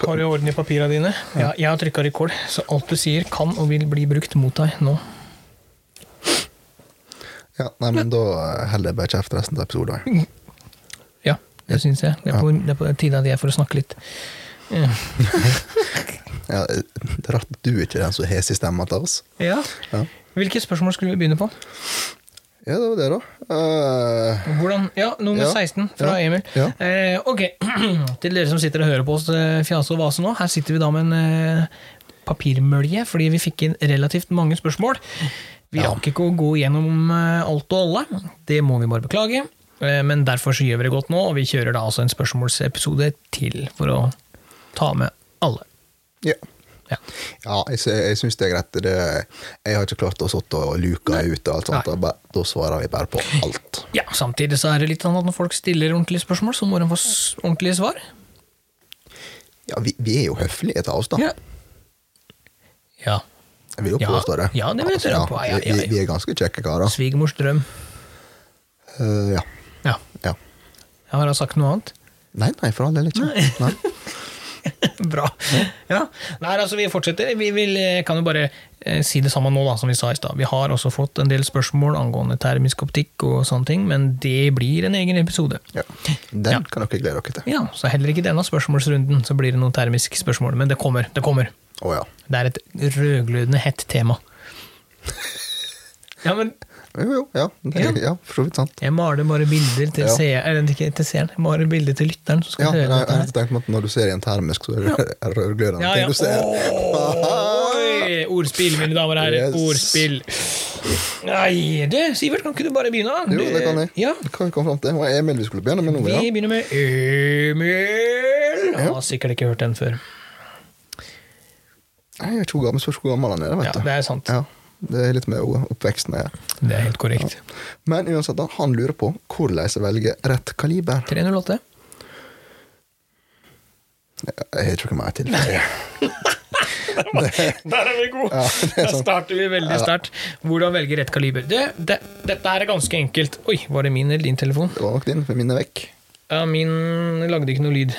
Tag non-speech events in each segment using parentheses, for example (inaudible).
Har du orden i papirene dine? Ja, jeg har trykka rekord, så alt du sier kan og vil bli brukt mot deg nå. Ja, nei, men da holder jeg bare kjeft resten av episoden. Ja, det syns jeg. Det er på, det er på tide at jeg får snakke litt. Ja. (laughs) Ja, det rart du ikke er den som har hes i til oss. ja. Ja. Hvilke spørsmål skulle vi begynne på? Ja, det var det, da. Uh, Hvordan, ja, Nummer Ja. 16 fra Ja. Emil. Ja. Uh, ok, (clears throat) Til dere som sitter og hører på oss eh, fjase og vase nå. Her sitter vi da med en papirmølje, fordi vi fikk inn relativt mange spørsmål. Vi rakk ikke å gå gjennom alt og alle. Det må vi bare beklage. Men derfor så gjør vi det godt nå, og vi kjører da altså en spørsmålsepisode til for å ta med alle. ja. Ja. Ja, jeg, jeg syns det er greit. Det, jeg har ikke klart å sitte og luke ut alt sånt. Nei. bare- Da svarer vi bare på alt. Ja, Samtidig så er det litt sånn at når folk stiller ordentlige spørsmål, så må de få ordentlige svar. Ja, vi, vi er jo høflige til oss, da. Ja. ja. Jeg vil jo påstå det. Ja, det vil jeg Altså, tro på. Ja. Vi, vi er ganske kjekke karer. Svigermors drøm. Uh, ja. Ja. ja. Jeg har han sagt noe annet? Nei, nei, for all del ikke. Nei. (laughs) (laughs) Bra. Ja. Nei, altså Vi fortsetter. Vi vil, eh, kan jo bare eh, si det samme nå da, som vi sa i stad. Vi har også fått en del spørsmål angående termisk optikk og sånne ting, men det blir en egen episode. Ja. Den Ja. kan dere glede dere til. Ja, Så heller ikke denne spørsmålsrunden så blir det noen termisk spørsmål, men det kommer. Det kommer. Oh, ja. Det er et rødglødende hett tema. (laughs) Ja, men Jo, jo, ja. Det er, ja. for så vidt sant. jeg maler bare bilder til Ja. seeren, eller ikke til seeren, jeg maler bilder til lytteren som skal Ja, høre jeg, dette her. jeg tenkte at når du ser i en termisk, så er det (laughs) rødglødende Ja, ja. du ser. Oi! Ordspill, mine damer og herrer. Yes. Ordspill. Nei, du, Sivert, kan ikke du bare begynne? Jo, det kan jeg. Ja, Det kan vi komme frem til. Det var Emil vi skulle begynne med nå. Vi begynner med Emil. Han har sikkert ikke hørt den før. Jeg er ikke hvor gammel, hvor gammel han er. Vet Ja, det er sant. Ja, det er litt med oppveksten. Ja. Det er helt korrekt. Men uansett, han lurer på hvordan jeg velger rett kaliber. 308. Jeg har ikke noe mer til. (laughs) Der er vi gode! Ja, er Da starter vi veldig Ja. sterkt. Hvordan velge rett kaliber? Det, det, dette her er ganske enkelt. Oi, var det min eller din telefon? Det var nok din, for min er vekk. Ja, min lagde ikke noe lyd.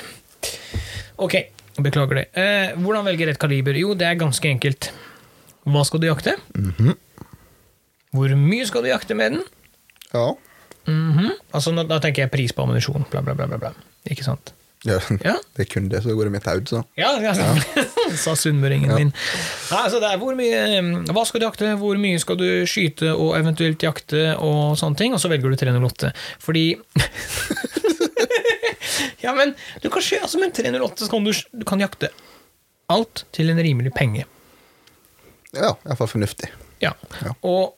Ok, beklager det. Eh, hvordan velge rett kaliber? Jo, det er ganske enkelt. Hva skal du jakte? Mhm. Hvor mye skal du jakte med den? Ja. Mhm. Altså, da, Da tenker jeg pris på ammunisjon. Bla, bla, bla, bla, bla. Ikke sant? ja. Ja. (laughs) Det er kun det som går i mitt hode, så. Ja, ja, (laughs) sa sunnmøringen min. Nei, altså det er hvor mye, eh, hva skal du jakte, hvor mye skal du skyte og eventuelt jakte, og sånne ting, og så velger du 308. Fordi (laughs) Ja, men du kan skje altså med 308 så kan du, du kan jakte alt til en rimelig penge. Ja, iallfall fornuftig. Ja. Ja. Og,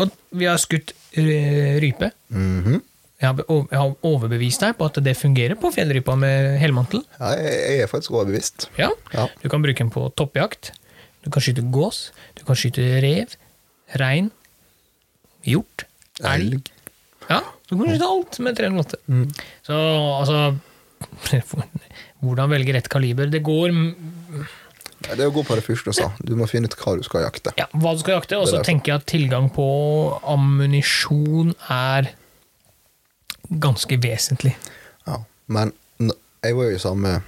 og vi har skutt rype. rype. -hmm. Jeg har, jeg har overbevist deg på at det fungerer på fjellrypa med helmantel. ja, jeg, er faktisk overbevist. Ja. Ja. Du kan bruke den på toppjakt. Du kan skyte gås. Du kan skyte rev, rein, hjort, elg. Elg. Ja, du kan skyte alt med 308. Mm. Så altså (laughs) Hvordan velge rett kaliber? Det går Det er å gå på det første du sa. Du må finne ut hva du skal jakte. ja, hva du skal jakte, og så er tenker jeg at tilgang på ammunisjon er ganske vesentlig. Ja. Men jeg var jo i samme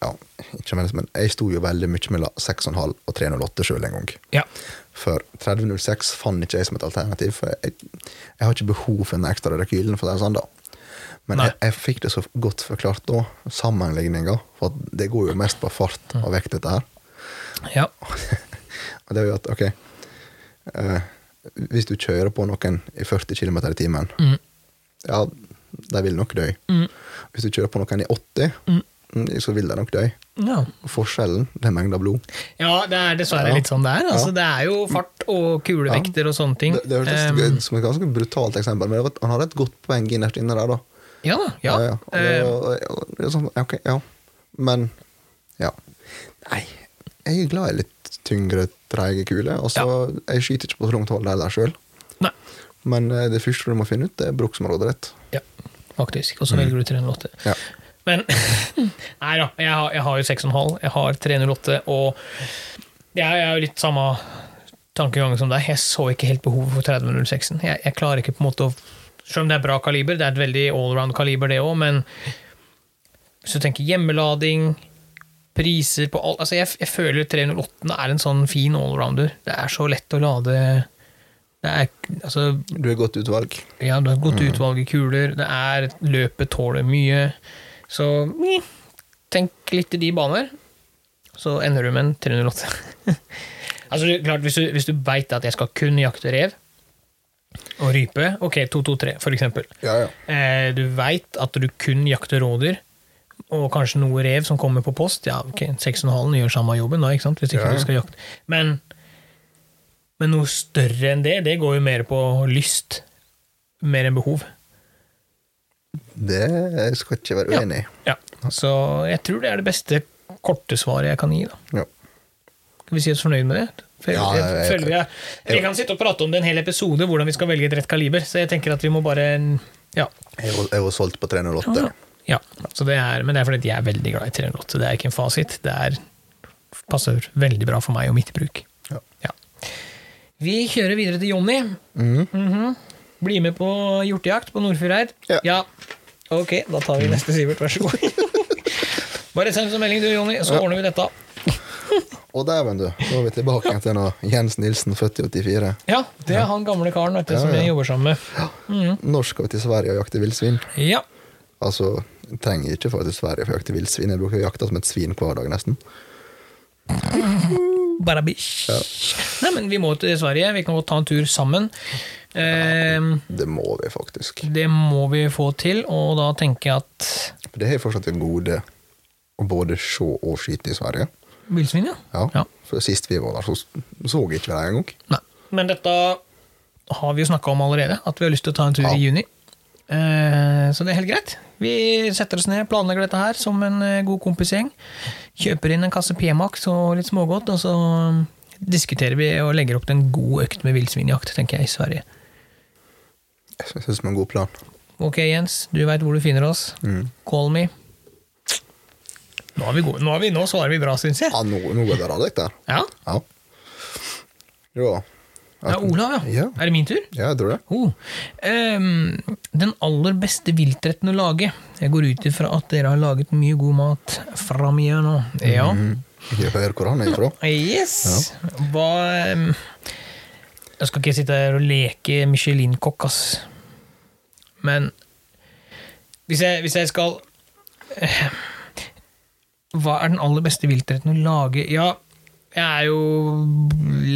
ja, ikke med, men Jeg sto jo veldig mye mellom 6,5 og 308 sjøl en gang. Ja. For 3006 fant ikke jeg som et alternativ. For jeg, jeg har ikke behov for den ekstra rekylen. for det er sånn da. Men jeg, jeg fikk det så godt forklart da, sammenligninga. For det går jo mest på fart og vekt, dette her. Ja. (laughs) Og det er jo at, ok eh, Hvis du kjører på noen i 40 km i timen, Mm. ja, de vil nok dø. Mm. Hvis du kjører på noen i 80, Mm. mm, så vil de nok dø. ja. Forskjellen det er mengda blod. Ja, det er dessverre Ja. litt sånn det er. Altså, Ja. Det er jo fart og kulevekter og sånne ting. Det, det hørtes Um, som et ganske brutalt eksempel, men han hadde et godt poeng innerst inne der. da. ja da. Ja. Ja, Og det, Um, og, og, er sånn, ok, ja. Men ja. Nei, jeg er glad i litt tyngre, treige kuler. Og så Jeg skyter ikke på så langt hold heller sjøl. Men eh, det første du må finne ut, det er bruksområdet ditt. Ja, faktisk. Og så velger du 308. Ja. Men (laughs) Nei da, jeg har, jeg har jo 6,5, jeg har 308, og jeg er jo litt samme tankegang som deg. Jeg så ikke helt behovet for 3006-en. Jeg, jeg klarer ikke på en måte å Selv om det er bra kaliber, det er et veldig allround kaliber, det òg, men hvis du tenker hjemmelading, priser på alt Altså, jeg, jeg føler 308 er en sånn fin allrounder. Det er så lett å lade Det er altså Du har godt utvalg. Ja, du har godt utvalg i kuler. Det er Løpet tåler mye. Så mm, tenk litt i de baner, så ender du med en 308. (laughs) altså, klart, hvis du, hvis du veit at jeg skal kun jakte rev og rype, ok, 223 for eksempel. Ja, ja. Eh, du veit at du kun jakter rådyr, og kanskje noe rev som kommer på post. Ja, ok, 6,5 gjør samme jobben da, ikke sant? hvis ikke Ja, ja. du skal jakte. Men, men noe større enn det, det går jo mer på lyst. Mer enn behov. Det skal ikke være uenig i. Ja. Så jeg tror det er det beste korte svaret jeg kan gi. da. Ja. Skal vi si oss fornøyd med det? Føler, Ja, jeg, jeg- føler jeg, vi kan sitte og prate om det en hel episode, hvordan vi skal velge et rett kaliber. Så jeg tenker at vi må bare Ja. Jeg er jo solgt på 308. ja. Så det er, men det er fordi jeg er veldig glad i 308. Det er ikke en fasit. Det er, passer veldig bra for meg og mitt bruk. Ja. Ja. Vi kjører videre til Jonny. Mm. Mm -hmm. Bli med på hjortejakt på Nordfjordeid? Ja. Ok, da tar vi neste, Sivert. Vær så god. (laughs) Bare send oss en melding, du, Jonny, så Ja. ordner vi dette. Og dæven, du. Nå er vi tilbake til noe Jens Nilsen, født i 84. Ja, det er han gamle karen vet du, som ja. jeg jobber sammen med. Når skal vi til Sverige og jakte villsvin? Ja. Altså, trenger ikke til Sverige for å jakte villsvin. Jeg bruker å jakte som et svin hver dag, nesten. Barabish. Nei, men vi må til Sverige. Vi kan godt ta en tur sammen. Ja, Det må vi faktisk. det må vi få til, og da tenker jeg at For det er fortsatt en gode å både se og skyte i Sverige. Villsvin, ja. Ja. Ja. For sist vi var der, så så ikke vi det engang. Men dette har vi jo snakka om allerede, at vi har lyst til å ta en tur Ja. i juni. Eh, så det er helt greit. Vi setter oss ned, planlegger dette her som en eh, god kompisgjeng. Kjøper inn en kasse P-Max og litt smågodt, og så diskuterer vi og legger opp til en god økt med villsvinjakt, tenker jeg, i Sverige. Jeg synes det er en god plan. Ok, Jens, du veit hvor du finner oss. Mm. Call me. Nå, er vi gode. Nå, er vi, nå svarer vi bra, syns jeg. Ja, nå, nå går det radioakt der. Ja. Ja. Ja. er Olav, ja. Ja. Er det min tur? Ja, jeg tror det. Oh. Um, den aller beste viltretten å lage. Jeg går ut ifra at dere har laget mye god mat framigjennom. Ja. Mm. Jeg hører hvor han er ifra. Yes. Hva um, Jeg skal ikke sitte her og leke Michelin-kokk, ass. Men hvis jeg, hvis jeg skal uh, Hva er den aller beste viltretten å lage? Ja, jeg er jo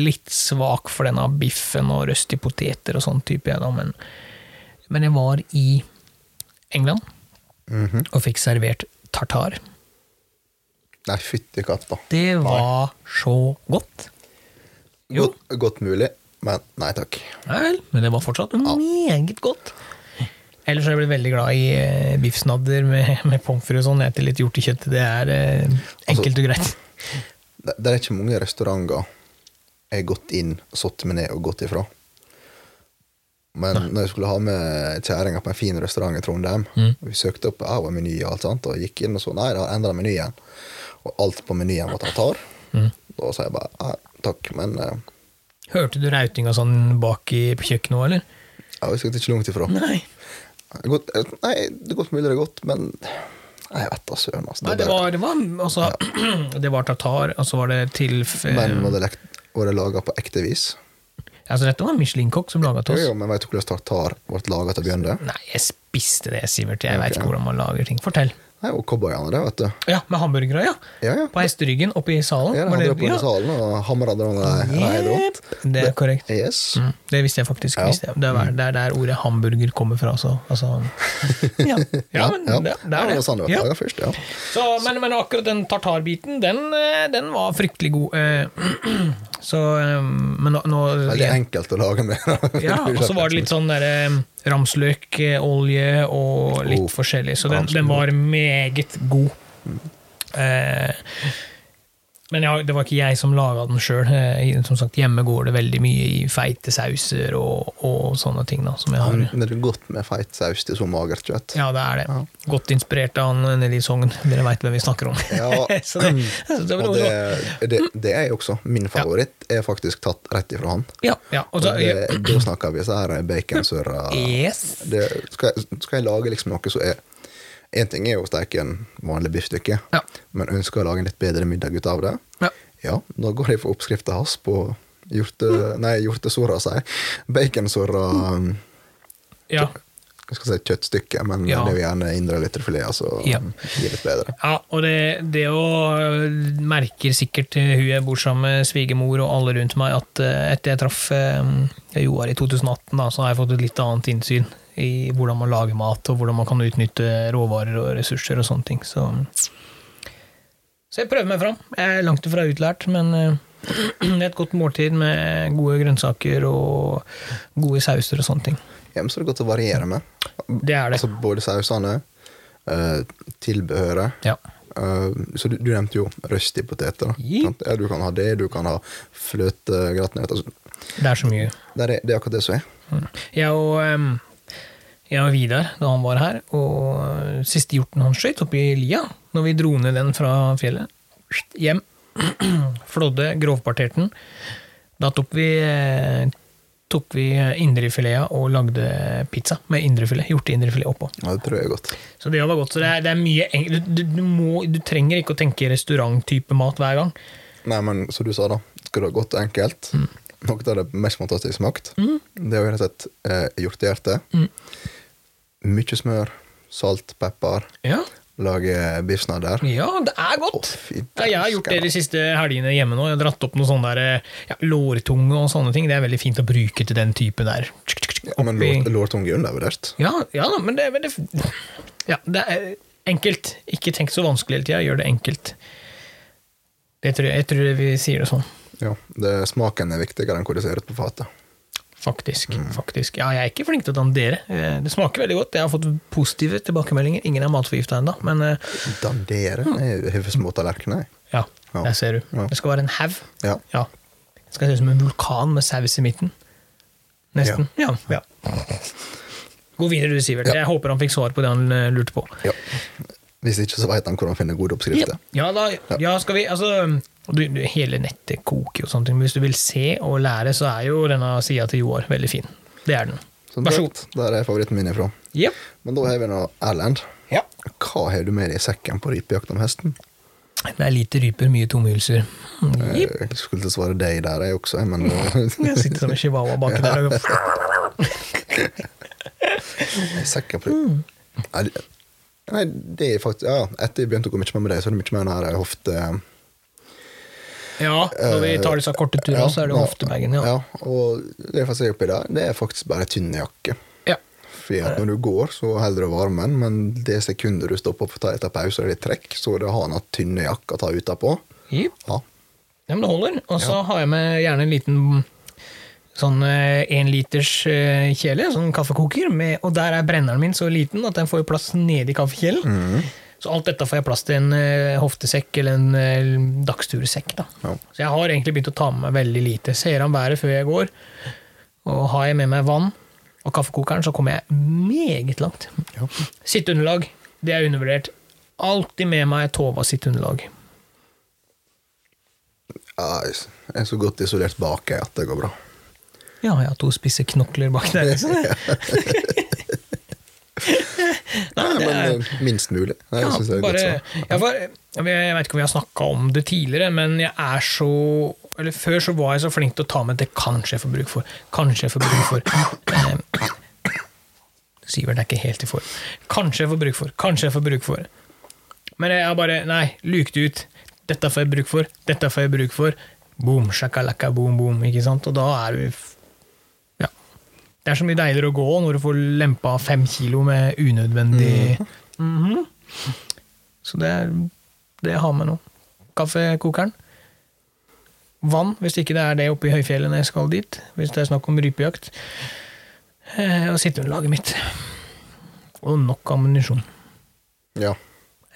litt svak for denne biffen og røst i poteter og sånn type, jeg da, men, men jeg var i England Mhm. og fikk servert tartar. Nei, fytti katta. Det var så godt. Jo. Godt, godt mulig, men nei takk. Nei vel, men det var fortsatt meget godt. Ellers har jeg blitt veldig glad i eh, biffsnadder med, med pommes frites og sånn. Jeg litt hjortekjøtt. Det er eh, enkelt og greit. Det, det er ikke mange restauranter jeg har gått inn, satt meg ned og gått ifra. Men når jeg skulle ha med kjerringa på en fin restaurant i Trondheim, Mm. vi søkte opp ja, en er meny og alt sånt, og gikk inn og så nei, de har endra menyen. Og alt på menyen var tartar. Mm. Da sa jeg bare nei, takk, men uh, Hørte du rautinga sånn bak i kjøkkenet òg, eller? ja, vi skulle ikke langt ifra. Nei. Godt, eh, nei, det er godt mulig det er godt, men nei, jeg vet da søren. Altså. Nei, det var, det var, altså, (clears throat) det var tartar, og så var det til Men var det, var det laga på ekte vis? Altså, dette var en Michelin-kokk som laga til Ja, oss. Jo, men vet du hvordan tartar ble laga til å begynne? Nei, jeg spiste det, Sivert. Jeg veit ikke hvordan man lager ting. Fortell. Nei, og cowboyene, det, vet du. Ja, med hamburgere, ja. Ja, ja. På hesteryggen oppe i salen. Ja, de oppe i det- det salen og hamra det rei rundt. Det er korrekt. Yes. Mm, det visste jeg faktisk. Ja. Visste jeg. Det, er, det er der ordet hamburger kommer fra. Så, altså, (laughs) ja. ja, men det, det er det det først, ja. Så, men, men akkurat den tartarbiten, den, eh, den var fryktelig god. eh, (clears throat) Så, eh, men nå, nå Veldig enkelt å lage med. Ja, og så var det litt sånn der, eh, ramsløk, eh, og litt Oh, forskjellig. Så den, den var meget god. Eh, men ja, det var ikke jeg som laga den sjøl. Som sagt, hjemme går det veldig mye i feite sauser og, og sånne ting. da, som jeg har. Men det er godt med feit saus til så magert kjøtt. Ja, det er det. Ja. Godt inspirert av han nede i Sogn. Dere veit hvem vi snakker om. Ja, (laughs) så det, så det, Og det, det, det er også min favoritt. Er faktisk tatt rett ifra han. ja, ja, og så, Og da snakker vi så her baconsurra yes. skal, jeg, skal jeg lage liksom noe som er Én ting er jo å steke en vanlig biffstykke, Ja. men ønsker å lage en litt bedre middag ut av det, Ja. ja, da går jeg for oppskrifta hans på hjorte... Nei, hjortesorra, sier jeg. Baconsorra mm. Ja. jeg skal si kjøttstykke, men Ja. det jo gjerne indre lytterfilet, altså Ja. gir litt bedre. Ja, og det, det å merker sikkert hun jeg bor sammen med, svigermor og alle rundt meg, at eh, etter jeg traff eh, Joar i 2018, da, så har jeg fått et litt annet innsyn i hvordan man lager mat, og hvordan man kan utnytte råvarer og ressurser og sånne ting. Så, så jeg prøver meg fram. Jeg er langt ifra utlært, men eh, (clears throat) det er et godt måltid med gode grønnsaker og gode sauser og sånne ting. Ja, men så er det godt å variere med. Det er det. Altså både sausene, eh, tilbehøret Ja. eh, Så du, du nevnte jo røstige poteter. Ja, du kan ha det, du kan ha fløtegratinert. Altså, Det er så mye. det, er, det er akkurat det som er. Jeg og, em, jeg og Vidar, da han var her, og siste hjorten han skøyt, oppi i lia, når vi dro ned den fra fjellet, hjem, (clears throat) flådde, grovparterte den, da tok vi, tok vi indrefileta og lagde pizza med indrefilet, hjorteindrefilet oppå. Ja, det tror jeg godt. Så det var godt. Så det er, det er mye eng- du, du, du, må, du trenger ikke å tenke restauranttype mat hver gang. Nei, men som du sa, da. Skal det ha godt og enkelt. Mm. Noe av det mest fantastiske smakt. Det er jo rett og slett eh, hjortehjerte. Mm. Mye smør, salt, pepper. Ja, Lage biffsnadder. ja det er godt. Oh, Ja, jeg har gjort det de siste helgene hjemme nå. Jeg har dratt opp noen sånne der ja, lårtunge og sånne ting. Det er veldig fint å bruke til den type der. Ja, men lår- lårtunge er undervurdert. Ja, ja da, men det er veldig Ja, det er enkelt. Ikke tenk så vanskelig hele tida, gjør det enkelt. Det tror jeg, jeg tror vi sier det sånn. Ja, det, Smaken er viktigere enn hvor det ser ut på fatet. Faktisk. Mm. faktisk. Ja, jeg er ikke flink til å dandere. Eh, Det smaker veldig godt. Jeg har fått positive tilbakemeldinger. Ingen er matforgifta ennå, men eh, Dandere? Jeg har for små tallerkener. ja, Ja. der ser du. Ja. Det skal være en haug. Ja. Ja. Det skal se ut som en vulkan med saus i midten. Nesten. Ja. ja. Gå videre, du, Sivert. Jeg håper han fikk svar på det han eh, lurte på. ja. Hvis ikke, så veit han hvor han finner gode oppskrifter. Ja, da, ja, skal vi Altså, du, du, hele nettet koker jo og sånne ting. men Hvis du vil se og lære, så er jo denne sida til Joar veldig fin. Det er den. Som Vær så god. der er favoritten min ifra. Yep. Men da har vi nå Erlend. Ja. Hva har du med deg i sekken på rypejakt om hesten? Det er lite ryper, mye tomhylser. Yep. Eh, Jeg skulle til å svare deg der, jeg også, men (laughs) Jeg sitter som en chihuahua baki der. Og, (laughs) sekken på det- Nei, det er faktisk Ja, etter jeg begynte å gå mye mer med deg, så er det mye mer den her hofte... ja, når vi tar disse korte turene, så er det ofte hoftebagen, ja. ja. Og det jeg får se oppi der, det er faktisk bare tynn jakke. ja. Fordi at når du går, så holder du varmen, men det sekundet du stopper opp og tar etter et pause er litt trekk, så det å ha den tynne jakka å ta utapå. Yep. Ja. Ja, men det holder. Og så har jeg med gjerne en liten sånn én liters eh, kjele, sånn kaffekoker, med, og der er brenneren min så liten at den får plass nedi kaffekjelen. kaffekjelen. Så alt dette får jeg plass til en eh, hoftesekk eller en dagsturesekk dagstursekk. Da. Ja. Så jeg har egentlig begynt å ta med meg veldig lite. Ser an været før jeg går, og har jeg med meg vann og kaffekokeren, så kommer jeg meget langt. Ja. Sitteunderlag, det er undervurdert. Alltid med meg Tova sitt underlag. Ja, jeg er så godt isolert bak jeg at det går bra. Ja, jeg har to spisse knokler bak der. (laughs) (laughs) Nei, Nei, det men eh, minst mulig. Nei, ja, jeg bare, ja, for, jeg vet ikke om vi har snakka om det tidligere, men jeg er så eller Før så var jeg så flink til å ta med det kanskje jeg får bruk for. Kanskje jeg får bruk for. Eh, Sivert er ikke helt i form. Kanskje jeg får bruk for. Kanskje jeg får bruk for. Men jeg har bare Nei, lukt ut. Dette får jeg bruk for. Dette får jeg bruk for. Boom, shakalaka, boom, boom. Ikke sant? Og da er du Ja. Det er så mye deiligere å gå når du får lempa fem kilo med unødvendig Mhm. Så det er det jeg har med nå. Kaffekokeren. Vann, hvis ikke det er det oppe i høyfjellet når jeg skal dit. Hvis det er snakk om rypejakt. Eh, Og sitteunderlaget mitt. Og nok ammunisjon. Ja,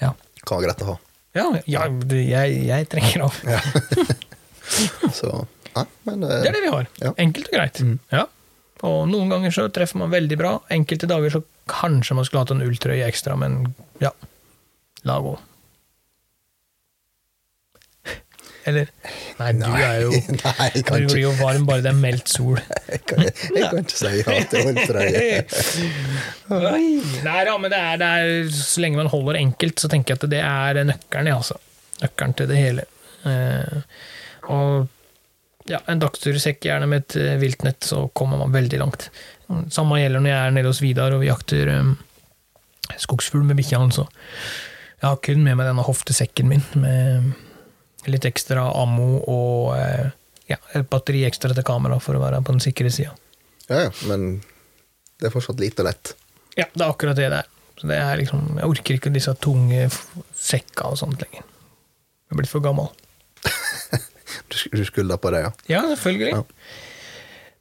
Ja. kan være greit å ha. Ja, ja jeg, jeg trenger av. Ja. (laughs) så Nei, men eh, Det er det vi har. Ja. Enkelt og greit. Ja. Og noen ganger så treffer man veldig bra. Enkelte dager så kanskje man skulle hatt en ulltrøye ekstra, men ja. La gå. Eller Nei, du er jo (laughs) Nei, Du blir jo varm bare det er meldt sol. (laughs) jeg kan, jeg kan ikke si ja til ulltrøye. (laughs) Nei da, men det er, det er, så lenge man holder enkelt, så tenker jeg at det er nøkkelen, ja, altså. Nøkkelen til det hele. Eh, og ja, en dagstursekk gjerne med et eh, viltnett, så kommer man veldig langt. Samme gjelder når jeg er nede hos Vidar og vi jakter um, skogsfugl med bikkja hans. Jeg har kun med meg denne hoftesekken min med litt ekstra ammo og uh, ja, et batteri ekstra til kamera for å være på den sikre sida. Ja, ja, men det er fortsatt lite lett. Ja, det er akkurat det det er. Så det er liksom, jeg orker ikke disse tunge sekka og sånt lenger. Jeg er blitt for gammel. Du, sk- du skylder på det, ja. Ja, selvfølgelig. Ja.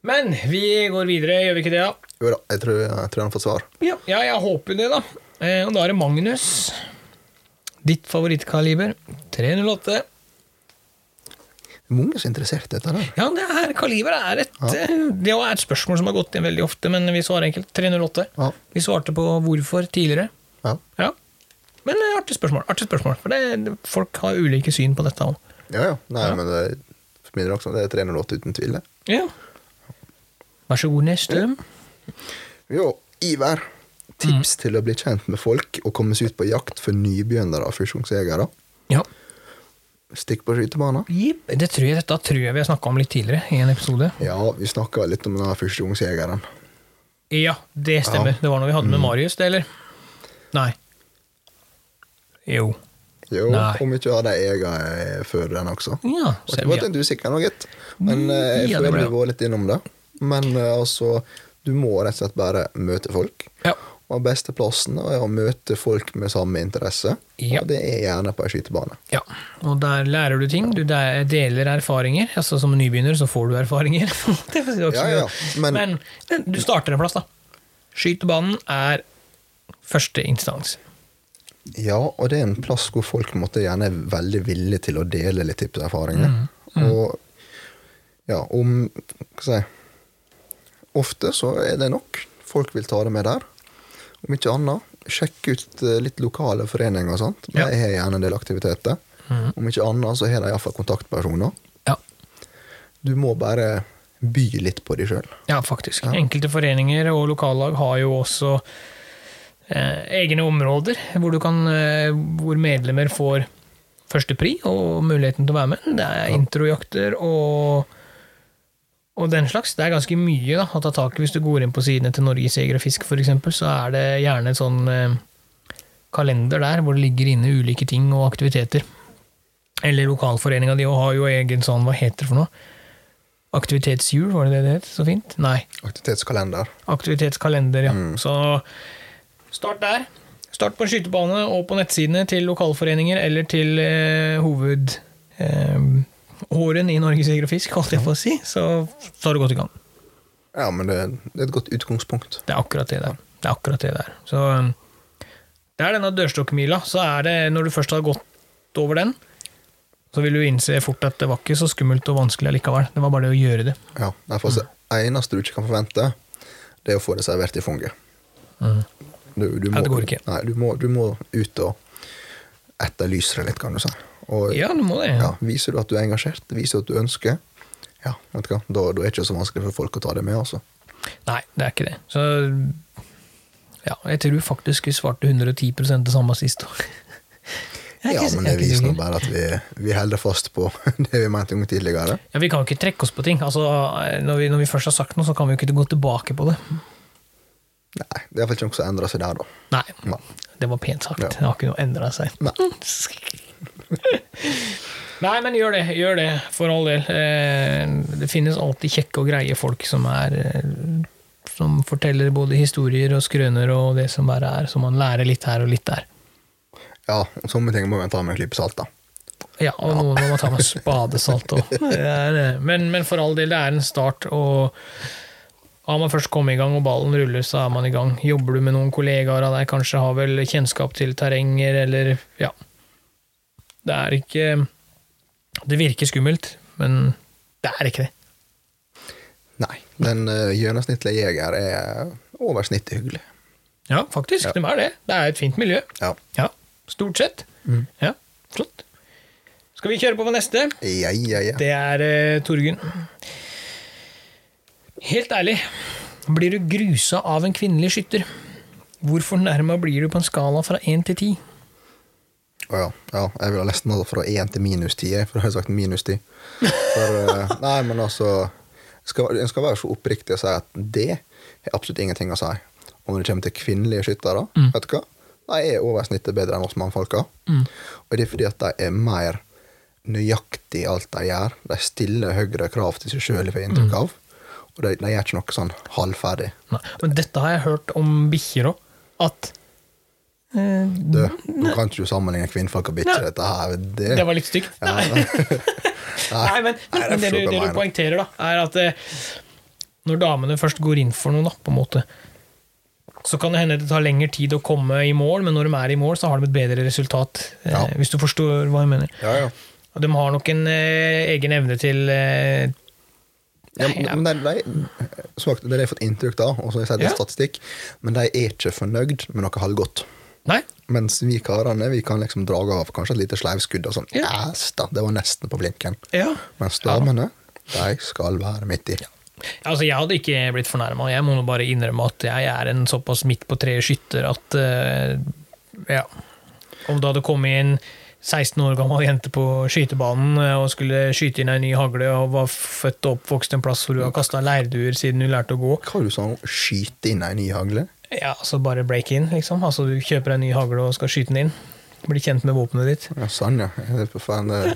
Men vi går videre, gjør vi ikke det? da? Jo da, jeg tror, jeg tror han fått svar. Ja, ja jeg håper det, da. Eh, og da er det Magnus. Ditt favorittkaliber. 308. Det er mange som er interessert i dette der. Ja, det her kaliberet er et ja. Det er et spørsmål som har gått igjen veldig ofte, men vi svarer enkelt. 308. Ja. Vi svarte på hvorfor tidligere. Ja. Ja. Men eh, artig spørsmål. Artig spørsmål. For det, folk har ulike syn på dette òg. Ja, ja. Nei, Ja. men det, for min også, det er 308 uten tvil. det. Ja. Vær så god, neste. Jo, Iver. Tips til å bli kjent med folk og komme seg ut på jakt for nybegynnere og fusjonsjegere. Ja. Stikk på skytebanen. Yep. Det tror jeg, dette tror jeg vi har snakka om litt tidligere i en episode. Ja, vi snakka litt om denne fusjonsjegeren. Ja, det stemmer. Ja. Det var når vi hadde med Marius, det, eller? Nei. Jo. Jo, Nei. om ikke hadde jeg egen før den også. Ja, Og det var litt usikker nå, gitt. Men eh, jeg Ja, føler du var litt innom det. Men eh, altså, du må rett og slett bare møte folk. Ja. Og beste plassen er å møte folk med samme interesse. Ja. Og det er gjerne på ei skytebane. ja. Og der lærer du ting. Du deler erfaringer. Altså Som nybegynner så får du erfaringer. (laughs) er Ja, ja, Men, men- men du starter en plass, da. Skytebanen er første instans. Ja, og det er en plass hvor folk måtte gjerne er veldig villige til å dele litt tipserfaringer. Mm, Og ja, om Hva skal jeg si Ofte så er det nok. Folk vil ta det med der. Om ikke annet, sjekk ut eh, litt lokale foreninger og sånt. De Ja. har gjerne en del aktiviteter. Om ikke annet så har de iallfall kontaktpersoner. Ja. Du må bare by litt på deg sjøl. Ja, faktisk. Enkelte foreninger og lokallag har jo også egne områder hvor, du kan, eh, hvor medlemmer får førstepri og muligheten til å være med. Det er introjakter og, og den slags. Det er ganske mye da, å ta tak i. Hvis du går inn på sidene til Norges Jeger og Fisk, f.eks., så er det gjerne en sånn eh, kalender der hvor det ligger inne ulike ting og aktiviteter. Eller lokalforeninga di har jo egen sånn, hva heter det for noe? Aktivitetshjul, var det det det het? Så fint? Nei. Aktivitetskalender. Aktivitetskalender, ja. Så start der. Start på en skytebane og på nettsidene til lokalforeninger eller til eh, hoved... Eh, i Norges Jeger og Fisk, holdt jeg på å si, så, tar du godt i gang. Ja, men det, det er et godt utgangspunkt. Det er akkurat det der. Det er akkurat det der. Så um, det er denne dørstokkmila. Så er det, når du først har gått over den, så vil du innse fort at det var ikke så skummelt og vanskelig allikevel. Det var bare det å gjøre det. Ja, derfor så eneste du ikke kan forvente, det er å få det servert i fanget. Du, du Ja, det går ikke. Nei, du må, du må ut og etterlyse det litt, kan du si. Og Ja, du må det. ja, viser du at du er engasjert, viser du at du ønsker, ja, vet du hva, da, da er det ikke så vanskelig for folk å ta det med, altså. Nei, det er ikke det. Så ja, jeg tror faktisk vi svarte 110 det samme sist år. Ja, men det viser nå bare at vi, vi holder fast på (laughs) det vi mente om tidligere. Ja, Vi kan jo ikke trekke oss på ting. Altså, når, vi, når vi først har sagt noe, så kan vi jo ikke gå tilbake på det. Nei, det er iallfall ikke noe som endrer seg der, da. Nei, Nei. det var pent sagt. Ja. Det har ikke noe endra seg. Nei. (laughs) Nei, men gjør det, gjør det, for all del. Eh, Det finnes alltid kjekke og greie folk som er eh, Som forteller både historier og skrøner og det som bare er, så man lærer litt her og litt der. Ja, og sånne ting må man ta med en klype salt, da. Ja, og noen må man ta med (laughs) spadesalt òg. Men, men for all del, det er en start, og har man først kommet i gang og ballen ruller, så er man i gang. Jobber du med noen kollegaer av deg, kanskje har vel kjennskap til terrenger, eller ja. Det er ikke Det virker skummelt, men det er ikke det. Nei, den uh, gjennomsnittlige jeger er over snittet hyggelig. Ja, faktisk. De er det. Det er et fint miljø. Ja. Ja, stort sett. Ja, flott. Skal vi kjøre på på neste? Ja, ja, ja. Det er uh, Torgunn. Helt ærlig, blir du grusa av en kvinnelig skytter? Hvor fornærma blir du på en skala fra én til ti? Å ja. ja. Jeg vil ha nesten hatt fra én til minus ti, jeg, for da har jeg sagt minus ti. Eh, (laughs) nei, men altså skal, En skal være så oppriktig og si at det har absolutt ingenting å si. Og når det kommer til kvinnelige skyttere, vet du hva? de er over snittet bedre enn oss mannfolka. Og det er fordi at de er mer nøyaktig i alt de gjør. De stiller høyere krav til seg sjøl, får jeg inntrykk av. Og de, de gjør ikke noe sånn halvferdig. Nei, men dette har jeg hørt om bikkjer òg. At eh, Du, nå kan ikke du sammenligne kvinnfolk og bikkjer. Dette her, det, Det var litt stygt. Ja, Nei. (laughs) Nei, men, Nei, men det, du, det du poengterer, da, er at eh, når damene først går inn for noe, da, på en måte, så kan det hende det tar lengre tid å komme i mål, men når de er i mål, så har de et bedre resultat. eh, Ja. Hvis du forstår hva jeg mener. Ja, ja. De har nok en eh, egen evne til eh, Ja, men de, de, svagt, det har jeg fått inntrykk av, og så har jeg sett Ja. statistikk, men de er ikke fornøyd med noe halvgodt. Nei, Mens vi karene vi kan liksom dra av kanskje et lite sleivskudd og sånn. Ja. Yes, da, det var nesten på blinken. ja. Mens damene, de skal være midt i. Altså, jeg hadde ikke blitt fornærma. Jeg må nå bare innrømme at jeg er en såpass midt på treet skytter at uh, Ja. Om det hadde kommet inn 16 år gammel jente på skytebanen eh, og skulle skyte inn ei ny hagle og var født og oppvokst en plass hvor hun har kasta leirduer siden hun lærte å gå Hva sa du? Skyte inn ei ny hagle? Ja, altså bare break in, liksom. Altså Du kjøper en ny hagle og skal skyte den inn. Bli kjent med våpenet ditt. Ja, sånn, ja. Det-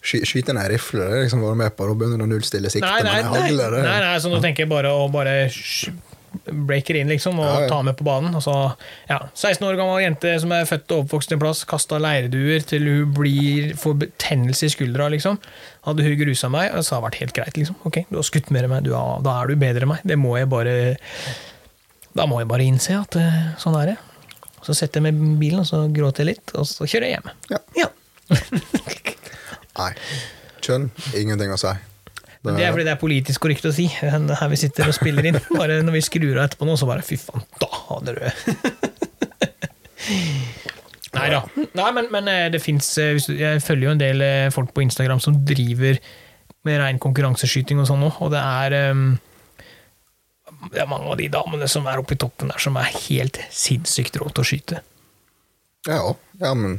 Sky, skyte en rifle, det liksom være med på. Da begynner du å nullstille siktet, men ei hagle Nei, nei, nei, sånn, du tenker bare å bare breaker inn, liksom, og Ja, ja. tar med på banen. Altså, ja, 16 år gammel jente som er født og oppvokst en plass, kasta leirduer til hun blir, får betennelse i skuldra, liksom. Hadde hun grusa meg, så hadde det vært helt greit, liksom. Ok, du har skutt mer enn meg, du har, da er du bedre enn meg. Det må jeg bare Da må jeg bare innse at eh, sånn er det. Så setter jeg meg i bilen, og så gråter jeg litt, og så kjører jeg hjem. Ja. Ja. (laughs) (laughs) Nei. Kjønn, ingenting å si. Men Det er fordi det er politisk korrekt å si, her vi sitter og spiller inn. (laughs) Bare når vi skrur av etterpå nå, så bare fy faen, da hadde du (laughs) Nei da. Nei, men, men eh, det fins Jeg følger jo en del eh, folk på Instagram som driver med rein konkurranseskyting og sånn òg, og det er eh, Det er mange av de damene som er oppe i toppen der, som er helt sinnssykt rå til å skyte. Ja, ja, men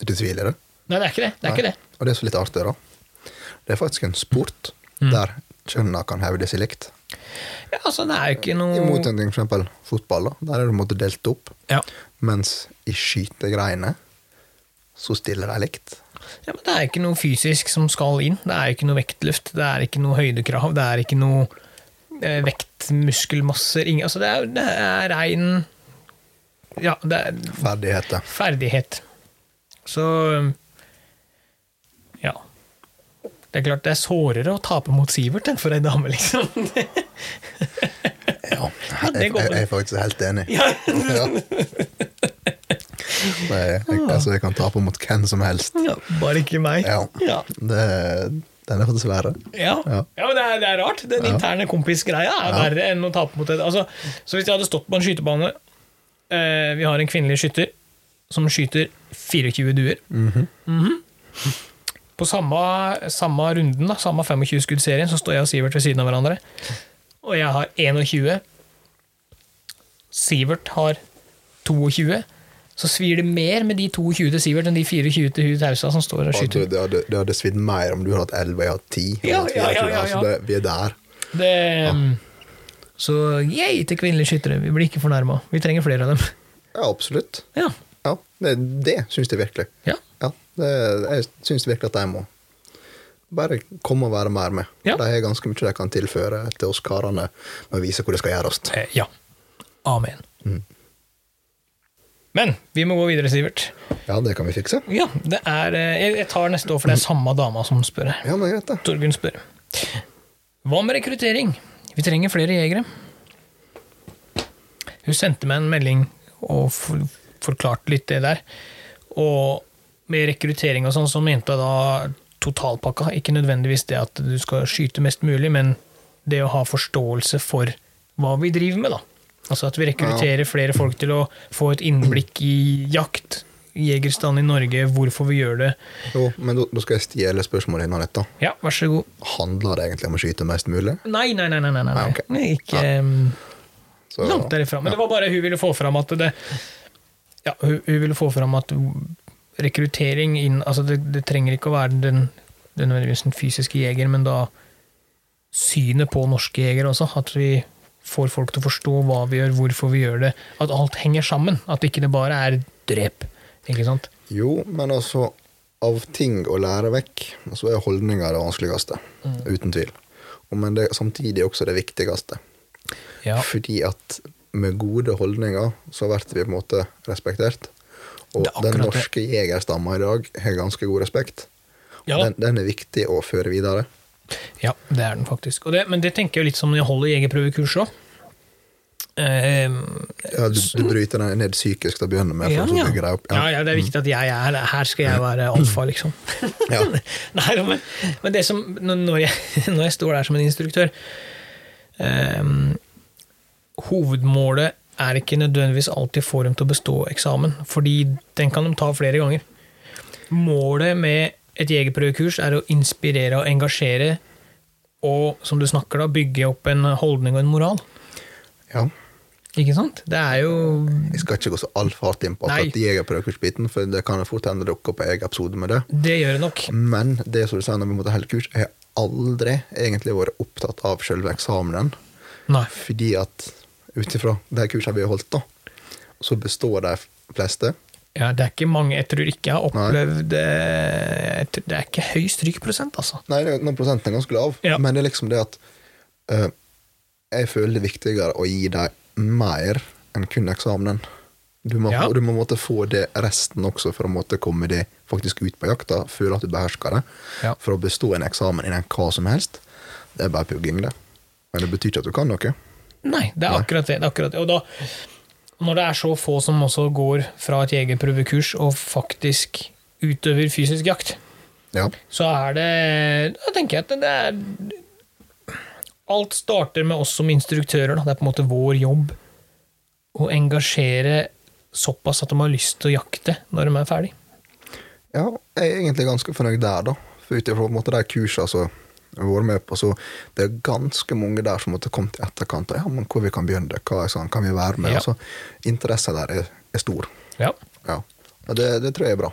ikke tvil i det. Nei, det er ikke det. Det er ikke det. Og det er så litt artig, da. Det er faktisk en sport Mm. der kjønna kan hevde seg likt. Ja, altså, det er ikke I noe motsetning til eksempel fotball, da. der er en måte delt opp. ja. Mens i skytegreiene så stiller de likt. Ja, men Det er ikke noe fysisk som skal inn. Det er ikke noe vektløft, det er ikke noe høydekrav, det er ikke noe eh, vektmuskelmasser ingen, altså Det er, det er rein Ja, det er Ferdigheter. ferdighet. Så. Det er klart det er sårere å tape mot Sivert enn for ei dame, liksom. (laughs) Ja, jeg, jeg, jeg er faktisk helt enig. Ja. Ja. Jeg, altså, jeg kan tape mot hvem som helst. Ja, bare ikke meg. Ja. Ja. Det, den er faktisk verre. Ja, Ja. ja men det er, det er rart. Den interne kompisgreia er verre enn å tape mot et altså, Så hvis jeg hadde stått på en skytebane eh, Vi har en kvinnelig skytter som skyter 24 duer. Mhm. På samme, samme runden, da, samme 25-skuddserien, så står jeg og Sivert ved siden av hverandre. Og jeg har 21. Sivert har 22. Så svir det mer med de 22 til Sivert enn de 24 til hun Tausa som står og skyter. det, hadde, det hadde svidd mer om du hadde hatt 11 og jeg hadde 10. og Ja, ja, ja, ja, Altså, ja. det, vi er der. Det, ja. Så yay til kvinnelige skyttere. Vi blir ikke fornærma. Vi trenger flere av dem. Ja, absolutt. Ja. Det, det syns jeg virkelig. Ja. Ja, det, jeg syns virkelig at de må bare komme og være mer med. Ja. De har ganske mye de kan tilføre til oss karene med å vise hvor det skal gjøres. Eh, ja. Amen. Mm. Men vi må gå videre, Sivert. Ja, det kan vi fikse. Ja, det er eh, jeg tar neste år, for det er samme dama som spør. Ja, men greit, det. Torgunn spør. Hva med rekruttering? Vi trenger flere jegere. Hun sendte meg en melding og for, forklarte litt det der. Og med rekruttering og sånn, så mente jeg da totalpakka. Ikke nødvendigvis det at du skal skyte mest mulig, men det å ha forståelse for hva vi driver med, da. Altså at vi rekrutterer flere folk til å få et innblikk i jakt, jegerstand i Norge, hvorfor vi gjør det. Jo, men da, skal jeg stjele spørsmålet innan dette. Ja, vær så god. Handler det egentlig om å skyte mest mulig? Nei, nei, nei. nei, nei, nei. Nei, okay. Ikke um, Så, langt derifra. Men det var bare hun ville få fram at det Ja, hun, hun ville få fram at rekruttering inn Altså, det, det trenger ikke å være den, den den fysiske jeger, men da synet på norske jegere også. At vi får folk til å forstå hva vi gjør, hvorfor vi gjør det. At alt henger sammen. At ikke det bare er drep. Ikke sant? Jo, men altså Av ting å lære vekk, så er holdninger det vanskeligste. Mm. Uten tvil. Men det samtidig også det viktigste. Ja. Fordi at med gode holdninger så blir vi på en måte respektert. Og den norske jegerstamma i dag har ganske god respekt. Ja den, den er viktig å føre videre. Ja, det er den faktisk. Det, men det tenker jeg litt som når jeg holder jegerprøvekurs òg. Eh, Ja, du, du bryter deg ned psykisk til å begynne med. ja, ja. opp. ja, ja, det er viktig at jeg er Her skal jeg være alfa, liksom. (laughs) Nei, men, men det som Når jeg, (laughs) når jeg står der som en instruktør eh, Hovedmålet er ikke nødvendigvis alltid få dem til å bestå eksamen, fordi den kan de ta flere ganger. Målet med et jegerprøvekurs er å inspirere og engasjere, og som du snakker da, bygge opp en holdning og en moral. ja. Ikke sant? Det er jo Jeg skal ikke gå så altfor hardt inn på akkurat jegerprøvekursbiten, for det kan fort hende dukke opp en egen episode med det. Det gjør det nok. Men det som du sier når vi måtte holde kurs, jeg har aldri egentlig vært opptatt av selve eksamenen. Nei. Fordi at ut ifra de kursene vi har holdt, da, så består de fleste. Ja, det er ikke mange Jeg tror ikke jeg har opplevd eh, tror- Det er ikke høy strykprosent, altså. Nei, den prosenten er ganske lav, Ja. men det er liksom det at uh, jeg føler det er viktigere å gi dem mer enn kun eksamenen. Du må, Ja. du må måtte få det resten også for å måtte komme det faktisk ut på jakta, føle at du behersker det. Ja. For å bestå en eksamen innen hva som helst, det er bare pugging, det. Men det betyr ikke at du kan noe. Nei, det er akkurat det. det, er akkurat det. Og da, når det er så få som også går fra et jegerprøvekurs og faktisk utøver fysisk jakt, Ja. så er det Da tenker jeg at det er Alt starter med oss som instruktører. Da. Det er på en måte vår jobb å engasjere såpass at de har lyst til å jakte når de er ferdig. Ja, jeg er egentlig ganske fornøyd der, da. For ut ifra de kursene så har vært med på, så det er ganske mange der som måtte komme til etterkant. Ja, men hvor vi kan begynne, hva sånn, kan vi være med? Ja. Altså, Interessen der er, er stor. Ja. Ja. Og det, det tror jeg er bra.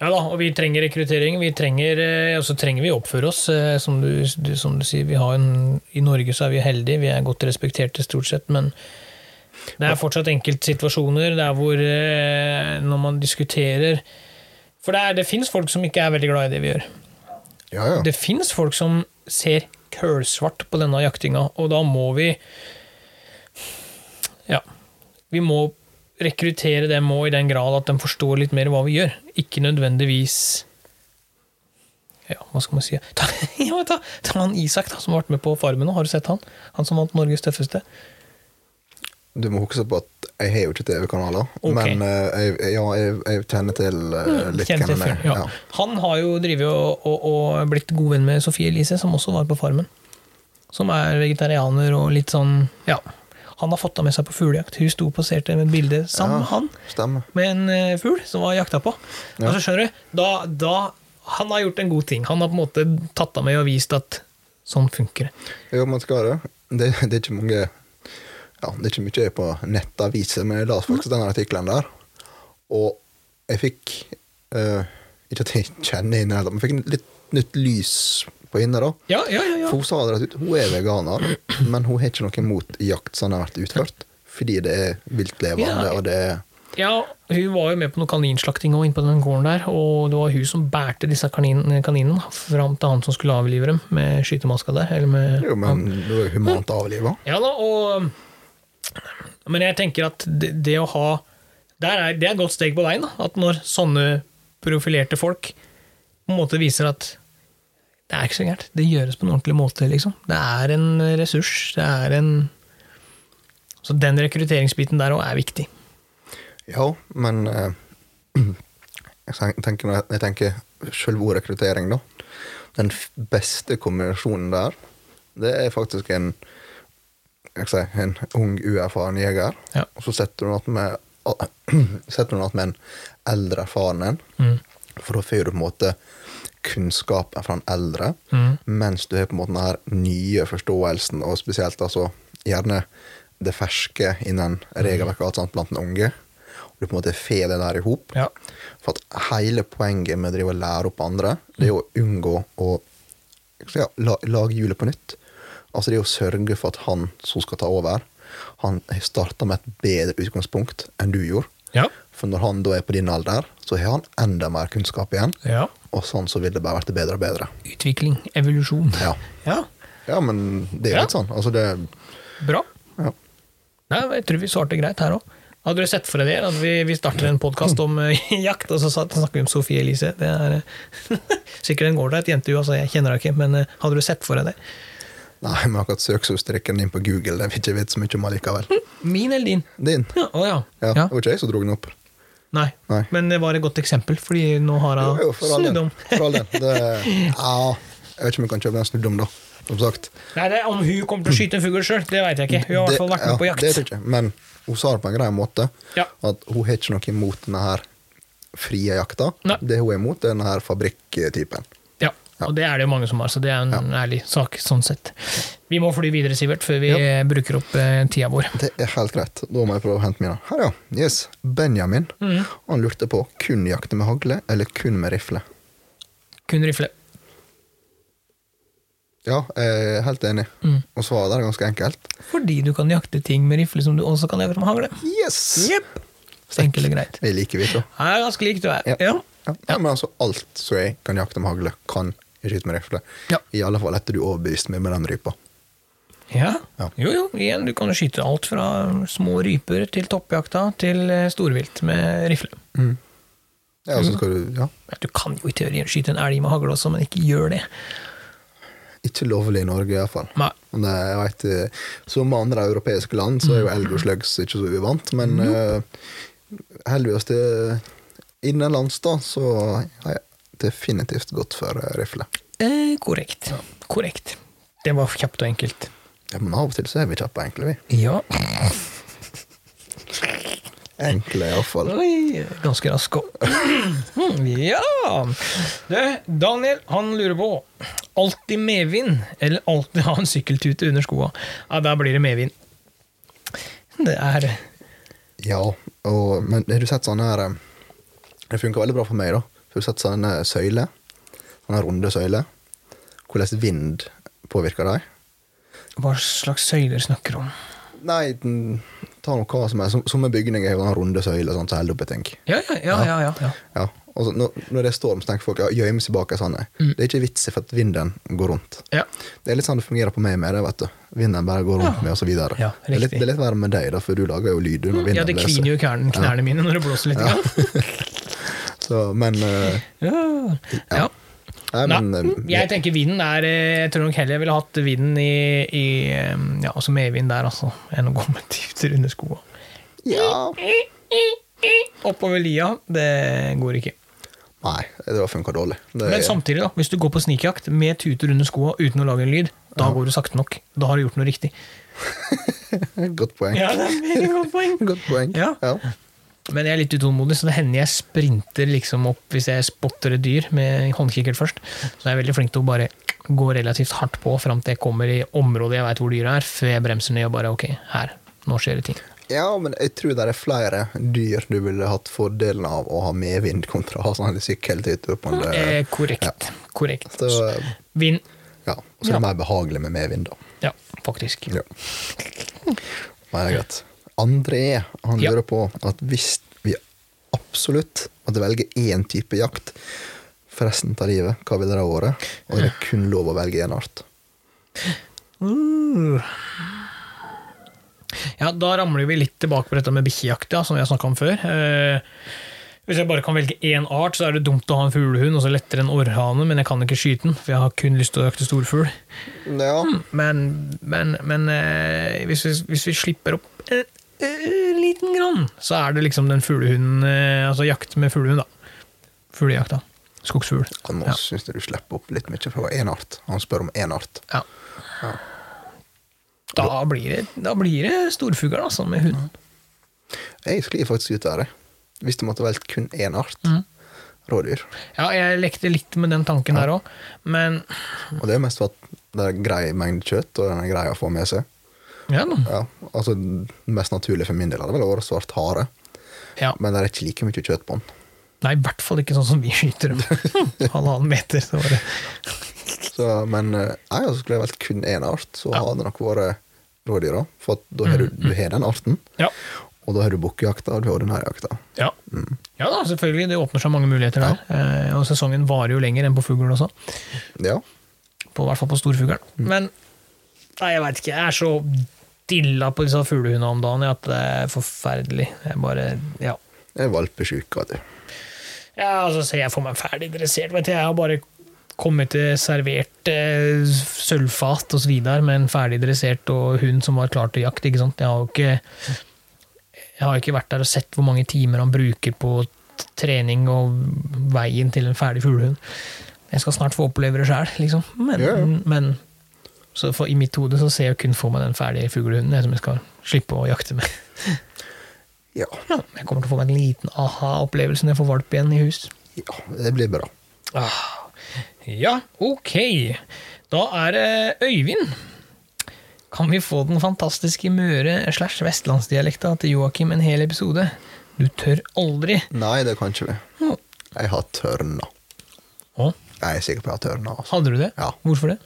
Ja da, og vi trenger rekruttering. Vi trenger, eh, og så trenger vi å oppføre oss. eh, Som du, du, som du sier, vi har en, I Norge så er vi heldige, vi er godt respekterte stort sett, men det er fortsatt enkeltsituasjoner der hvor eh, når man diskuterer For det, er- det fins folk som ikke er veldig glad i det vi gjør. Ja, ja. Det fins folk som ser kølsvart på denne jaktinga, og da må vi Ja. Vi må rekruttere dem òg i den grad at de forstår litt mer hva vi gjør. Ikke nødvendigvis Ja, hva skal man si Ta, (laughs) ja, ta, ta han Isak, da, som har vært med på Farmen. Har du sett han? Han som vant Norges tøffeste. Du må huske på at jeg har jo ikke TV-kanaler, okay. men uh, jeg, ja, jeg, jeg kjenner til uh, litt hvem han er. ja. Han har jo drivet og, og, og blitt god venn med Sofie Elise, som også var på Farmen. Som er vegetarianer og litt sånn Ja. Han har fått henne med seg på fuglejakt. Hun sto og poserte med et bilde sammen Ja. han Stemmer. med en uh, fugl som var jakta på. Ja. Altså, skjønner du? Da, da Han har gjort en god ting. Han har på en måte tatt henne med og vist at sånn funker det. Jo, man skal det. Det, det er ikke mange ja, Det er ikke mye på nettaviser, men jeg las faktisk den artikkelen der. Og jeg fikk uh, Ikke at jeg kjenner henne, heller, men jeg fikk litt nytt lys på henne. da. Ja, ja, ja. ja. For hun sa det rett ut. Hun er veganer, men hun har ikke noe imot jakt som har vært utført. Fordi det er viltlevende, Ja. og det er Ja, hun var jo med på noe kaninslakting òg, på den gården der, og det var hun som bærte disse kanin, kaninene fram til han som skulle avlive dem med skytemaska der. Eller med, jo, men det var jo humant avliva. Ja da, og Men jeg tenker at det, det å ha er, Det er et godt steg på veien. At når sånne profilerte folk på en måte viser at det er ikke så gærent. Det gjøres på en ordentlig måte, liksom. Det er en ressurs. Det er en Så den rekrutteringsbiten der òg er viktig. Ja, men eh, (clears throat) jeg tenker, selv tenker rekruttering, da. Den beste kombinasjonen der, det er faktisk en si, en ung, uerfaren jeger. Ja. Og så setter du noe med (clears throat) med en eldre erfaren en, Mm. for da får du på en måte kunnskapen fra den eldre, Mm. mens du har på en måte den her nye forståelsen, og spesielt altså gjerne det ferske innen regelverket sånt blant den unge. Og du på en måte får det der i hop. Ja. For at hele poenget med å drive og lære opp andre, det er å unngå å ja, lage hjulet på nytt. Altså det å sørge for at han som skal ta over, han har starta med et bedre utgangspunkt enn du gjorde. Ja. For når han da er på din alder, så har han enda mer kunnskap igjen. ja. Og sånn så vil det bare bli bedre og bedre. Utvikling. Evolusjon. Ja, Ja. ja men det er Ja. litt sånn. Altså det Bra. ja. Nei, jeg tror vi svarte greit her òg. Hadde du sett for deg at vi, vi starter en podkast om eh, (laughs) jakt, og så snakker vi om Sofie Elise? Det er eh, (laughs) sikkert en gårdeit jente, altså, jeg kjenner henne ikke, men eh, hadde du sett for deg det? Nei, men akkurat søkesordsstrikken din på Google, det vil ikke vite så mye om allikevel. Min eller din? Din. Ja, Å ja. Ja. Det var ikke jeg som dro den opp. Nei. Nei. Men det var et godt eksempel, fordi nå har hun snudd om. For all del. (laughs) Det, ja, jeg vet ikke om jeg kan kjøpe den snudd om, da. Som sagt. Nei, det, Om hun kommer til å skyte en fugl sjøl, det veit jeg ikke. Hun har i hvert fall vært med ja, på jakt. Det tror jeg ikke. Men hun sa det på en grei måte. Ja. At hun har ikke noe imot denne her frie jakta. Nei. Det hun er imot, er denne her fabrikktypen. Ja, og det er det jo mange som har, så det er en ærlig sak sånn sett. Vi må fly videre, Sivert, før vi ja. bruker opp eh, tida vår. Det er helt greit. Da må jeg prøve å hente mine. Her, ja. Yes. Benjamin. Mm. Han lurte på kun jakte med hagle eller kun med rifle. Kun rifle. Ja, jeg er helt enig. Mm. Og svaret er ganske enkelt. Fordi du kan jakte ting med rifle som du også kan jakte med hagle. Yes! Yep. Enkelt og greit. Det liker vi, så. Det er ganske likt, du er. Ja. Ja. Ja. ja, men altså, alt som jeg kan jakte med hagle, kan jeg med rifle. Ja. I alle fall etter du overbeviste meg med den rypa. Ja. Ja. Jo, jo, igjen, du kan jo skyte alt fra små ryper til toppjakta til eh, storvilt med rifle. Ja, så skal du, ja. Ja, Du kan jo i teorien skyte en elg med hagle også, men ikke gjør det. Ikke lovlig i Norge, iallfall. Eh, eh, Som andre europeiske land så er jo elg og slugs ikke så uvant, men eh, heldigvis det innenlands, da, så har jeg definitivt godt for eh, rifle. Eh, korrekt. Korrekt. Det var kjapt og enkelt. Ja, men av og til så er vi kjappe, enkle, vi. Ja. Enkle, iallfall. Ganske rask òg. Ja! Du, Daniel, han lurer på Alltid medvind, eller alltid ha en sykkeltute under skoa? Ja, da blir det medvind. Det er Ja, og, men har du sett sånne her eh, Det funker veldig bra for meg, da. Har sett sånne søyler. Sånne runde søyler. Hvordan vind påvirker dem. Hva slags søyler snakker du om? Nei, den- ta noe hva som. Som, som en bygning er jo den runde søyler sånn, som holder oppe ting. Ja, ja, ja. ja, ja, ja. Ja, så når, når det er storm, så tenker folk ja, gjemme seg bak ei sånn. Mm. Det er ikke vits i for at vinden går rundt. ja. Det er litt sånn det fungerer på meg med det, vet du. Vinden bare går rundt Ja. med, og så videre. Ja, det, er litt, det er litt verre med deg, da, for du lager jo lyd under vinden. ja det kliner jo knærne, mine når det blåser litt. grann. (laughs) Så, men uh, Ja. ja. Nei, men Nei, eh, jeg tenker vinden er eh, Jeg tror nok heller jeg ville hatt vinden i, i Ja, også medvind der, altså, enn å gå med (laughs) tifter under skoa. Ja. Oppover lia, det går ikke. Nei, det var funka dårlig. Det, Men samtidig, da, hvis du går på snikjakt med tuter under skoa uten å lage en lyd, da går du sakte nok. Da har du gjort noe riktig. (laughs) Godt poeng. Ja, det er veldig godt poeng. (laughs) Godt poeng. Ja. Men jeg er litt utålmodig, så det hender jeg sprinter liksom opp hvis jeg spotter et dyr med håndkikkert først. Så jeg er veldig flink til å bare gå relativt hardt på fram til jeg kommer i området jeg veit hvor dyret er, før jeg bremser ned og bare ok, her, nå skjer det ting. Ja, men jeg tror det er flere dyr du ville hatt fordelen av å ha medvind kontra å ha sånn sykkel til en Eh, korrekt. Korrekt. Så, eh, Vind. ja, så er Ja. det mer behagelig med medvind, da. Ja, faktisk. Ja. Men det er greit. André han lurer på at hvis vi absolutt måtte velge én type jakt for resten av livet, hva ville det ha vært? Og det er kun lov å velge én art. Uh. Ja, da ramler vi litt tilbake på dette med bikkjejakt, ja, som vi har snakka om før. Eh, hvis jeg bare kan velge én art, så er det dumt å ha en fuglehund, og så lettere en orrhane, men jeg kan ikke skyte den, for jeg har kun lyst til å jakte storfugl. Ja, Men, men, men eh, hvis, vi, hvis vi slipper opp en liten grann, så er det liksom den fuglehunden eh, Altså jakt med fuglehund, da. Fuglejakta. Skogsfugl. Nå Ja. syns jeg du slipper opp litt mye for én art. Han spør om én art. Ja. Da blir det, da blir det storfugl, altså, med hund. Jeg sklir faktisk ut der, jeg. Hvis du måtte valgt kun én art. Mm. Rådyr. Ja, jeg lekte litt med den tanken der òg, men Og det er mest for at det er grei mengde kjøtt, og den er grei å få med seg. Ja. Ja, altså mest naturlige for min del hadde vel vært svart hare, ja. men det er ikke like mye kjøtt på den. Nei, i hvert fall ikke sånn som vi skyter dem. (laughs) Halvannen meter. Så var det. Så, men eh, jeg altså, skulle jeg valgt kun én art, så hadde det nok vært rådyr. For da har du, du har den arten, Ja. og da har du bukkejakta og du har ordinærjakta. Ja. ja da, selvfølgelig. Det åpner seg mange muligheter der. Eh, og sesongen varer jo lenger enn på fuglen også. Ja. På, I hvert fall på storfuglen. Men nei, jeg veit ikke. Jeg er så dilla på disse fuglehundene om dagen at det er forferdelig. Jeg bare Ja. Jeg er valpesjuk, vet du. Ja, altså, så jeg får meg ferdig dressert. Vet du. Jeg har bare kommet til servert eh, sølvfat videre med en ferdig dressert og hund som var klar til jakt. ikke sant? Jeg har jo ikke, jeg har ikke vært der og sett hvor mange timer han bruker på trening og veien til en ferdig fuglehund. Jeg skal snart få oppleve det sjæl, liksom. Men, ja. men så for, i mitt hode så ser jeg kun for meg den ferdige fuglehunden som jeg skal slippe å jakte med. Ja. Ja, jeg kommer til å få meg en liten aha-opplevelse når jeg får valp igjen i hus. ja, det blir bra. Ah, ja, ok. Da er det Øyvind. Kan vi få den fantastiske Møre slash vestlandsdialekta til Joakim en hel episode? Du tør aldri. Nei, det kan ikke vi. Jeg har tørna. Å, Jeg er sikker på at jeg har tørna. Altså. hadde du det? Ja. Hvorfor det?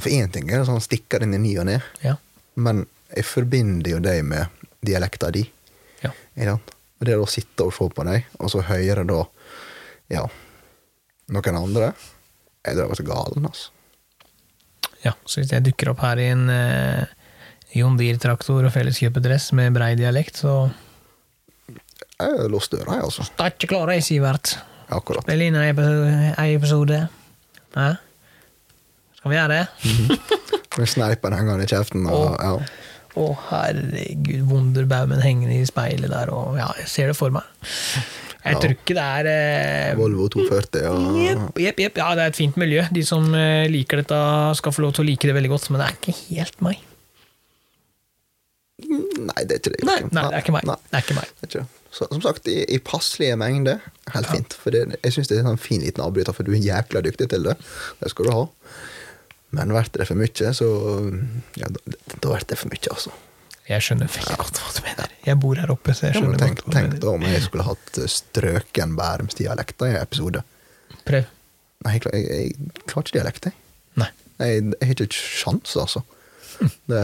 For én ting er det sånn stikker inn i ny og ne, Ja. men jeg forbinder jo deg med dialekta di. ja. Og det å sitte og se på deg, og så høre da ja, noen andre Jeg drar til galen, altså. ja. Så hvis jeg dukker opp her i en eh, John Deere-traktor og felleskjøpedress med brei dialekt, så Jeg låst døra, jeg, altså. Er ikke klar, jeg, Sivert. Akkurat. Spille inn. En episode. Hæ? Skal vi gjøre det? (laughs) Med sneipen hengende i kjeften. Og, ja. Å, herregud, Wunderbaumen henger i speilet der, og ja, jeg ser det for meg. Jeg Ja. tror ikke det er eh, Volvo 240 og Jepp, jepp, jepp. Ja, det er et fint miljø. De som eh, liker dette, skal få lov til å like det veldig godt, men det er ikke helt meg. Nei, det er ikke det. Nei, nei det er ikke meg. Det er ikke meg. det er ikke. Så, som sagt, i, i passelige mengder, helt fint. For det, jeg syns det er en sånn fin liten avbryter, for du er jækla dyktig til det. Det skal du ha. Men blir det for mye, så Ja, da, blir det for mye, altså. Jeg skjønner veldig godt hva du mener. Jeg bor her oppe, så jeg Ja, skjønner tenk, godt hva du tenk da om jeg skulle hatt eh, strøken Bærumsdialekta i en episode. Prøv. Nei, jeg, jeg, jeg klarer ikke dialekt, jeg. Nei. Jeg, jeg har ikke sjans, altså. Det,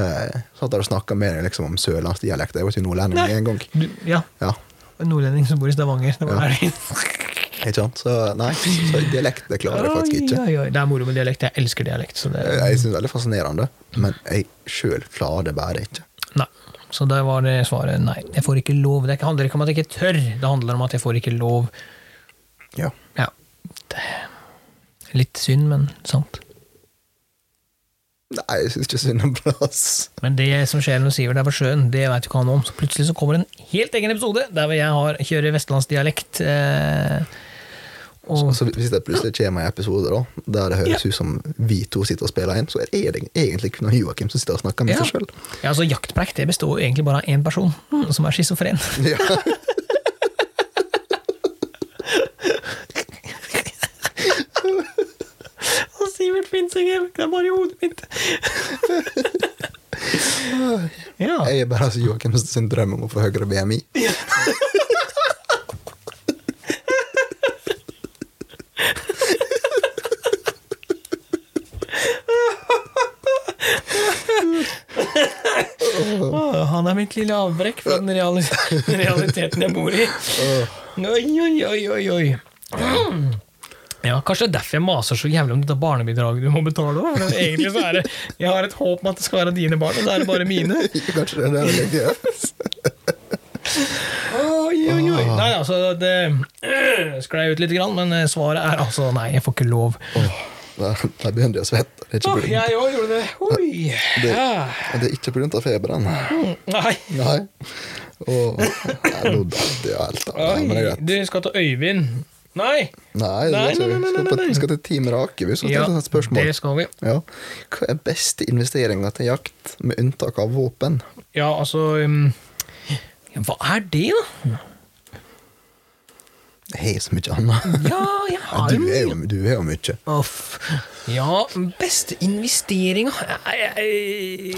satt der og snakka med deg liksom om sørlandsdialekt. Jeg var ikke nordlending en gang. Du, ja, Ja, en nordlending som bor i Stavanger. Det var Ja. der. (laughs) ikke sant? Så nei, så dialekt det klarer jeg faktisk ikke. Oi, oi, oi. Det er moro med dialekt. Jeg elsker dialekt. Så det, Jeg, synes det er veldig fascinerende, men jeg sjøl klarer det bare ikke. Nei. Så da var det svaret nei. Jeg får ikke lov. Det handler ikke om at jeg ikke tør, det handler om at jeg får ikke lov. Ja. Ja. Det litt synd, men sant. Nei, jeg syns ikke synd om plass. Men det som skjer når Sivert er på sjøen, det vet du ikke han om. Så plutselig så kommer en helt egen episode der jeg har, kjører vestlandsdialekt. Eh, og Så hvis det plutselig kommer en episode da, der det høres ut som vi to sitter og spiller inn, så er det egentlig kun Joakim som sitter og snakker med Ja. seg sjøl. ja, altså Jaktpreik det består egentlig bare av én person, mm, som er schizofren. Ja. (laughs) Og Sivert fins ikke, det er bare i hodet mitt. (laughs) ja. Jeg er bare altså Joakim sin drøm om å få høyere BMI. (laughs) Åh, han er mitt lille avbrekk fra den (laughs) realiteten jeg bor i. Oi, oi, oi, oi, oi. Ja, Kanskje det er derfor jeg maser så jævlig om dette barnebidraget du må betale òg. Egentlig så er det Jeg har et håp om at det skal være dine barn, og så er det bare mine. (laughs) Kanskje det er det det (laughs) Oi, oi, oi. Nei, altså, det (clears throat) sklei ut litt, grann, men eh, svaret er altså nei, jeg får ikke lov. Der begynner jeg å svette. Det er ikke Åh, jeg òg gjorde det. Oi. det, det er ikke pga. feberen. Nei. Nei. Og nå datt av. Oi, greit. du skal til Øyvind. Nei. Nei, Nei, nei, nei, nei, nei. Vi skal til Team Rake. Vi skal stille et spørsmål. det skal vi. Ja. Hva er beste investeringa til jakt, med unntak av våpen? Ja, altså um, Hva er det, da? Jeg har så mye annet. Ja, jeg Ja, har du, er jo, du er jo mye. Uff. Ja, beste investeringa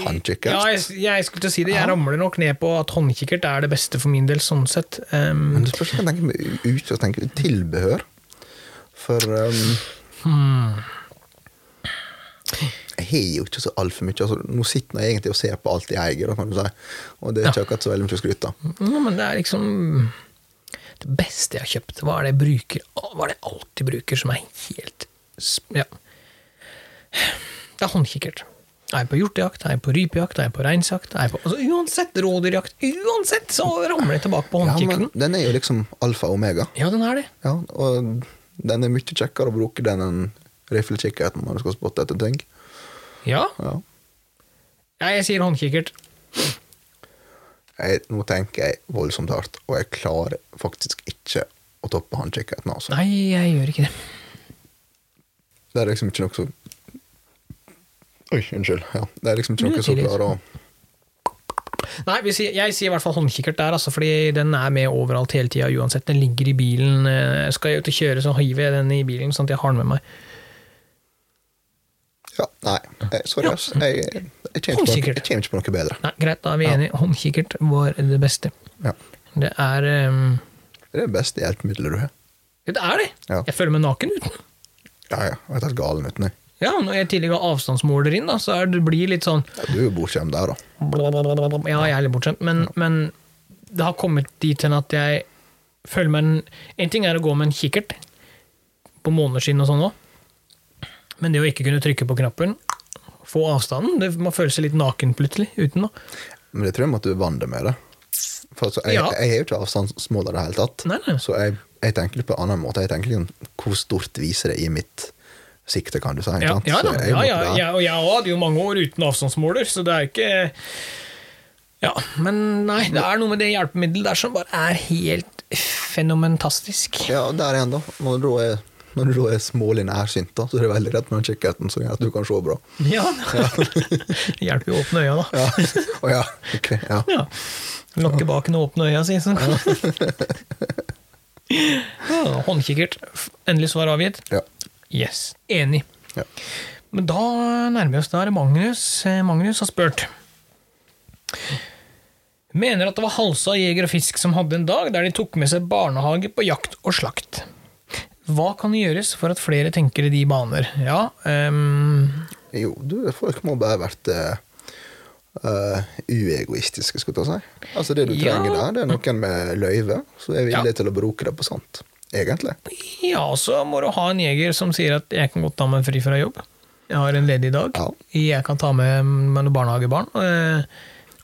Håndkikkert? Ja, jeg, jeg skulle til å si det. Jeg ramler nok ned på at håndkikkert er det beste for min del, sånn sett. Um, Men det spørs om jeg tenker ut og tenker tilbehør. For um, hmm. jeg har jo ikke så altfor mye. Altså, nå sitter jeg egentlig og ser på alt jeg eier, du og det er ikke akkurat så veldig mye å skryte av. Ja, men det er liksom Det beste jeg har kjøpt, hva er det jeg bruker Hva er det jeg alltid bruker som er helt Ja. Det er håndkikkert. Er jeg på hjortejakt, er jeg på rypejakt, er jeg på reinsjakt er jeg på, altså, Uansett rådyrjakt, uansett så ramler jeg tilbake på Ja, håndkikkerten. men den er jo liksom alfa og omega. Ja, den er det. Ja, og den er mye kjekkere å bruke den enn riflekikkerten når du skal spotte etter ting. Ja. Ja. ja jeg sier håndkikkert. Jeg, nå tenker jeg voldsomt hardt, og jeg klarer faktisk ikke å toppe håndkikkerten. Altså. Nei, jeg gjør ikke det. Det er liksom ikke noe så Oi, unnskyld. Ja, det er liksom ikke noe som klart klarer å Nei, sier, jeg sier i hvert fall håndkikkert der, altså, fordi den er med overalt hele tida uansett. Den ligger i bilen. eh, Skal jeg ut og kjøre, så hiver jeg den i bilen, sånn at jeg har den med meg. Ja, nei. Sorry, ass. Jeg, jeg, jeg, kommer ikke ikke på noe bedre. Nei, Greit, da er vi enige. Håndkikkert var det beste. Ja. Det er um, Det er det beste hjelpemiddelet du har. Det er det! Ja. Jeg føler meg naken uten. Ja, ja. Jeg er helt galen uten det. Ja, Når jeg tidligere har avstandsmåler inn, da, så er det blir litt sånn Ja, du er jo bortskjemt der, da. blablabla. Ja, jeg er litt bortskjemt, men, men det har kommet dit hen at jeg føler meg en, en ting er å gå med en kikkert på måneskinn og sånn òg, men det å ikke kunne trykke på knappen, få avstanden det, Man føler seg litt naken plutselig uten noe. Men det tror jeg må at du er vant med det. For altså, jeg, Ja. jeg er jo ikke avstandsmåler i det hele tatt. Nei, nei. Så jeg, jeg tenker litt på en annen måte. Jeg tenker liksom, hvor stort viser det i mitt sikte, kan du si. Ja, ja, da, jeg ja, ja, ja, og jeg hadde jo mange år uten avstandsmåler, så det er ikke Ja, men nei, det er noe med det hjelpemiddelet der som bare er helt fenomentastisk. Ja, der igjen, da. Du da er, når du er smålig nærsynt, da, så er det veldig rett med den kikkerten som gjør at du kan se bra. Ja, det hjelper jo å åpne øya, da. Ja. Å ja. ok, ja. Ja. Lokke bak og åpne øya si. Så. Ja, håndkikkert. Endelig svar avgitt. ja. Yes. Enig. ja. Men da nærmer vi oss. Da er Magnus. Eh, Magnus har spurt. Mener at det var Halsa jeger og fisk som hadde en dag der de tok med seg barnehage på jakt og slakt. Hva kan gjøres for at flere tenker i de baner? Ja, um Jo, du, folk må bare vært uh, uegoistiske, skulle jeg si. Altså Det du Ja. trenger der, det er noen med løyve som er villig Ja. til å bruke det på sånt. Egentlig. ja, så må du ha en jeger som sier at jeg kan godt ta meg fri fra jobb. Jeg har en ledig dag. Ja. Jeg kan ta med, med noen barnehagebarn. Eh,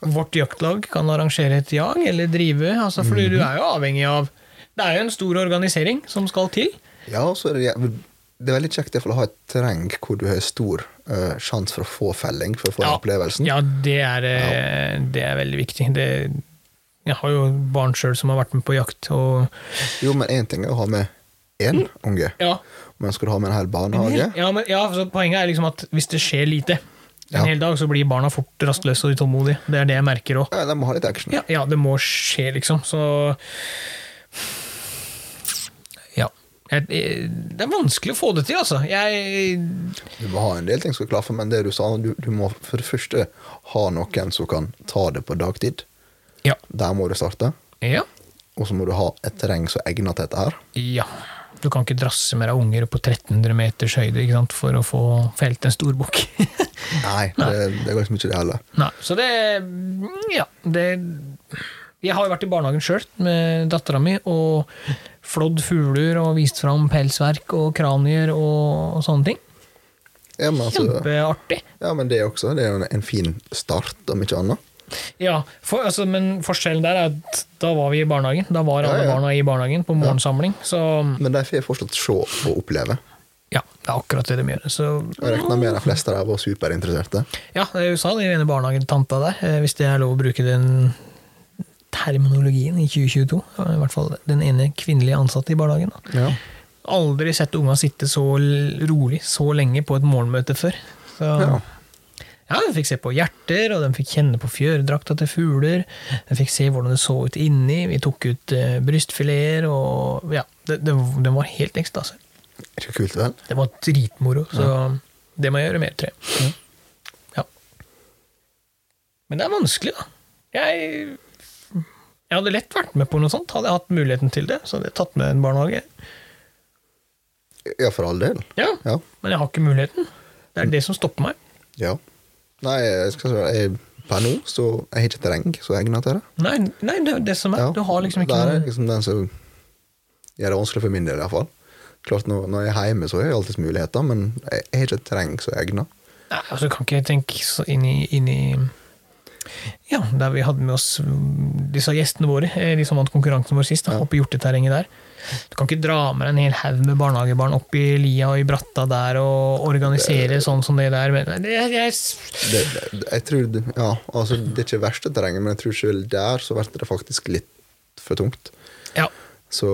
Vårt jaktlag kan arrangere et jag eller drive, altså, fordi du er jo avhengig av Det er jo en stor organisering som skal til. Ja, så er det, det er veldig kjekt å ha et terreng hvor du har stor uh, sjanse for å få felling, for å få ja. opplevelsen. Ja, det er, ja. det er veldig viktig. Det, jeg har jo barn sjøl som har vært med på jakt, og Jo, men én ting er å ha med én unge, ja, men skal du ha med en hel barnehage? ja, men, ja så Poenget er liksom at hvis det skjer lite en Ja. hel dag, så blir barna fort rastløse og utålmodige. Det er det jeg merker òg. Ja, de må ha litt action. Ja, ja, det må skje, liksom. Så. Jeg, det er vanskelig å få det til, altså. Jeg Du må ha en del ting som skal klaffe, men det du sa, du, du må for det første ha noen som kan ta det på dagtid. Ja. Der må du starte. Ja. Og så må du ha et terreng som er egnet til dette her. ja. Du kan ikke drasse med deg unger på 1300 meters høyde sant, for å få felt en stor bukk. (laughs) Nei, det, det går liksom ikke det heller. Nei, så det Ja, det Jeg har jo vært i barnehagen sjøl med dattera mi og flådd fugler og vist fram pelsverk og kranier og, og sånne ting. Ja, men, altså, Kjempeartig. ja, men det også. Det er jo en, fin start, om ikke annet. Ja, for, altså, men forskjellen der er at da var vi i barnehagen. Da var alle Ja, ja. barna i barnehagen på morgensamling. Så Men de får fortsatt se og oppleve. ja, det er akkurat det de gjør. Så Jeg regner med de fleste av oss var superinteresserte. ja, det er USA, den ene barnehagetanta der, eh, hvis det er lov å bruke den terminologien i 2022. I hvert fall den ene kvinnelige ansatte i barnehagen. Ja. Aldri sett unga sitte så rolig så lenge på et morgenmøte før. Så Ja. Ja, De fikk se på hjerter, og de fikk kjenne på fjørdrakta til fugler. De fikk se hvordan det så ut inni. Vi tok ut uh, brystfileter, og ja, det, det, det var helt ekstase. Er det kult, vel? Det var dritmoro, så det må jeg gjøre mer, tror jeg. Ja. Men det er vanskelig, da. Jeg, jeg hadde lett vært med på noe sånt, hadde jeg hatt muligheten til det. Så hadde jeg tatt med en barnehage. Ja, for all del. Ja, Ja. Men jeg har ikke muligheten. Det er det som stopper meg. ja. Nei, jeg skal si jeg, per nå så jeg har ikke terreng som egner til det. Nei, nei, det er det som er. Ja. Du har liksom ikke Det er noe liksom den som gjør det vanskelig for min del, iallfall. Klart, når, når jeg er hjemme, så har jeg alltids muligheter, men jeg jeg har ikke terreng som egner. Nei, altså, du kan ikke tenke så inn i, inn i Ja, der vi hadde med oss mm, disse gjestene våre, eh, de som vant konkurransen vår sist, da, oppe i hjorteterrenget der. Du kan ikke dra med deg en hel haug med barnehagebarn opp i lia og i bratta der og organisere sånn som det der. Men det, jeg, Det, det, jeg tror det, ja, altså, det er ikke verste terrenget, men jeg tror selv der så blir det faktisk litt for tungt. ja, Så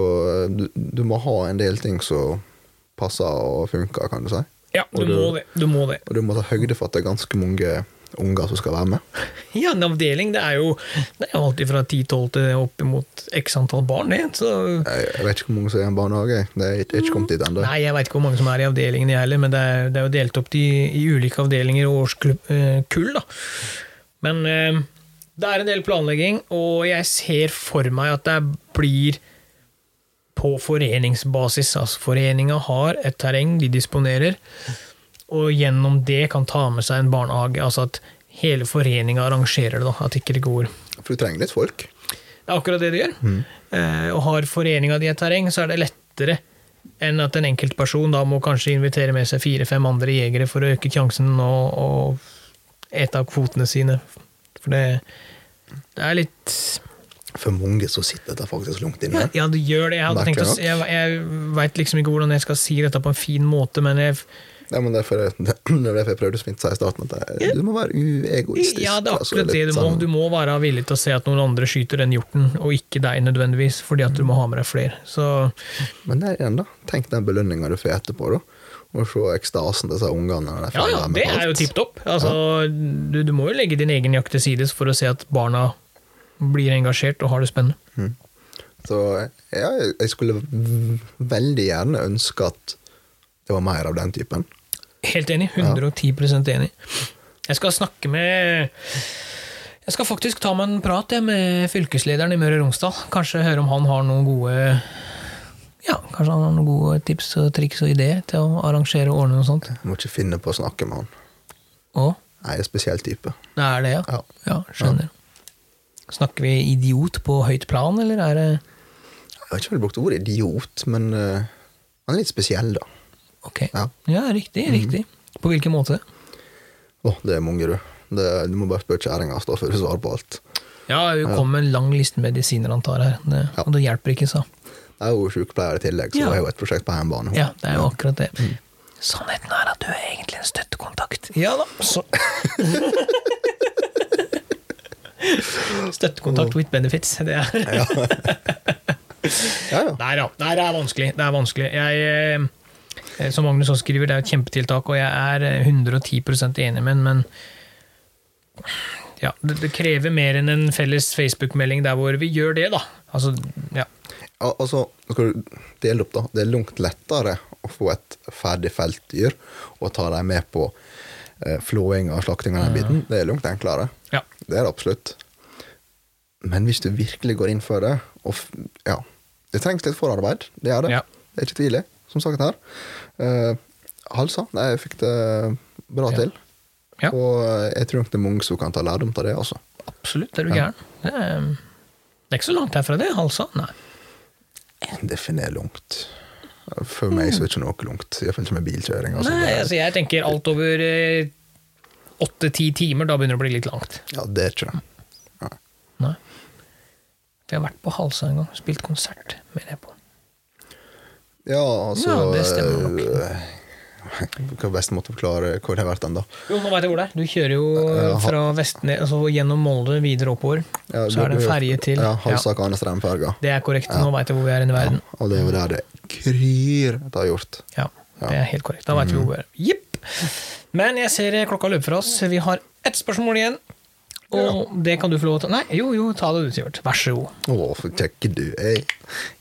eh, du, du må ha en del ting som passer og funker, kan du si. ja, du Og du- må det. Du må det. Og du må ta høyde for at det er ganske mange unger som skal være med. (laughs) Ja, en avdeling, det er jo det er jo alltid fra 10-12 til opp imot x antall barn, det. Så Jeg, vet ikke hvor mange som er i en barnehage. Det er ikke, ikke kommet dit ennå. Nei, jeg vet ikke hvor mange som er i avdelingen, jeg heller, men det er, det er jo delt opp i, i ulike avdelinger og årskull, da. Men eh, det er en del planlegging, og jeg ser for meg at det blir på foreningsbasis. Altså foreninga har et terreng de disponerer, og gjennom det kan ta med seg en barnehage. Altså at hele foreninga arrangerer det, da. At ikke det går For du trenger litt folk. det er akkurat det du gjør. Eh, og har foreninga di et terreng, så er det lettere enn at en enkeltperson da må kanskje invitere med seg fire-fem andre jegere for å øke sjansen og, og ete av kvotene sine. For det, det er litt For mange så sitter dette faktisk langt inne. Ja, det gjør det. Jeg, hadde tenkt å, jeg, jeg veit liksom ikke hvordan jeg skal si dette på en fin måte, men jeg, Ja, men derfor, er jeg prøvde så fint å (clears throat) si i starten at du må være uegoistisk. ja, det er altså, akkurat det du må. sånn- Du må være villig til å se at noen andre skyter den hjorten, og ikke deg nødvendigvis, fordi at du må ha med deg flere. Så Men der igjen, da. Tenk den belønninga du får etterpå, da. Og se ekstasen til disse ungene. Ja, ja, det er jo tipp topp. Altså, du, du må jo legge din egen jakt til sides for å se at barna blir engasjert og har det spennende. Så ja, jeg skulle veldig gjerne ønske at det var mer av den typen. Helt enig. 110% enig. Jeg skal snakke med Jeg skal faktisk ta meg en prat jeg, med fylkeslederen i Møre og Romsdal. Kanskje høre om han har noen gode Ja, kanskje han har noen gode tips og triks og ideer til å arrangere og ordne noe sånt. Jeg må ikke finne på å snakke med han. Å, Jeg er en spesiell type. det er det, ja? Ja. Ja, skjønner. Snakker vi idiot på høyt plan, eller er det Jeg har ikke vel brukt ordet idiot, men uh, han er litt spesiell, da. Ok. Ja. Ja, riktig. riktig. På hvilken måte? Å, det er mange, du. Det, du må bare spørre kjerringa da, før du svarer på alt. Ja, hun kom med en lang liste medisiner han tar her, det, Ja. og det hjelper ikke, sa. Jeg er jo sykepleier i tillegg, så Ja. jeg har jo et prosjekt på hjemmebane. Ja, det er jo akkurat det. Sannheten er at du er egentlig en støttekontakt. Ja da, så (laughs) Støttekontakt with benefits. Det er Ja, (laughs) ja. Nei da, det er vanskelig. Det er vanskelig. Jeg, eh, som Magnus også skriver, det er et kjempetiltak, og jeg er eh, 110% enig med ham, men ja, det, krever mer enn en felles Facebook-melding der hvor vi gjør det, da. Altså, ja. Al- Altså, skal du dele opp, da. Det er langt lettere å få et ferdig feltdyr og ta dem med på eh, flåing og slakting av den biten. Det er langt enklere. ja. Det er det absolutt. Men hvis du virkelig går inn for det og ja, Det trengs litt forarbeid. Det er det. Ja. Det er ikke tvilelig, som sagt her. Uh, Halsa, nei, jeg fikk det bra Ja. til. Ja. Og eh, jeg tror nok det er mange som kan ta lærdom av det. altså. Absolutt, er du gæren. Det er, det er ikke så langt herfra, det. Halsa. Nei. Definer langt. For meg så er det ikke noe langt. Iallfall ikke med bilkjøring. Altså. Nei, altså jeg tenker alt over åtte-ti timer, da begynner det å bli litt langt. Ja, det er ikke det. Nei. Nei. Vi har vært på Halsa en gang, spilt konsert, mener jeg på. Ja, altså Ja, det stemmer nok. eh, (laughs) Hva er best måte å forklare hvor det har vært da? Jo, nå veit jeg hvor det er. Du kjører jo Ja, fra Vestnes, altså gjennom Molde videre oppover. Ja, så er det en ferje til. Ja, Ja, Halsa-Kanestrandferga. det er korrekt. Nå veit jeg hvor vi er i verden. Og det er jo der det kryr det har gjort. Ja, det er helt korrekt. Da veit vi hvor vi er. Jipp! Men jeg ser klokka løper fra oss. Vi har ett spørsmål igjen. Og det kan du få lov til Nei, jo, jo, ta det du, Sivert. Vær så god. Å, for kjekk du er.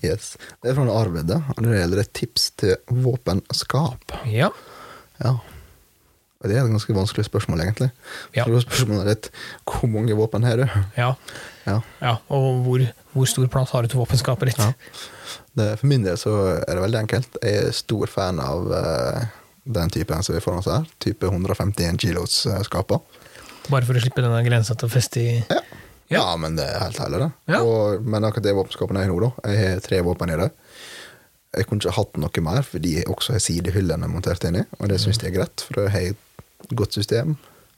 Yes. Det er fra Arvid, og det gjelder et tips til våpenskap. Ja. Ja. Og det er et ganske vanskelig spørsmål, egentlig. Ja. For spørsmålet er litt hvor mange våpen har du? Ja. Ja. ja. Og hvor, hvor stor plass har du til våpenskapet ditt? Ja. Det, for min del så er det veldig enkelt. Jeg er stor fan av uh, den typen som vi får oss her. Type 151 kilos eh. Bare for å slippe denne grensa til å feste i Ja. Ja. ja, men det er helt herlig, det. Ja. Og, men akkurat det våpenskapet jeg har nå, da. Jeg har tre våpen i det. Jeg kunne ikke hatt noe mer, fordi jeg også har sidehyllene montert inni, og det syns jeg er greit, for jeg har et godt system.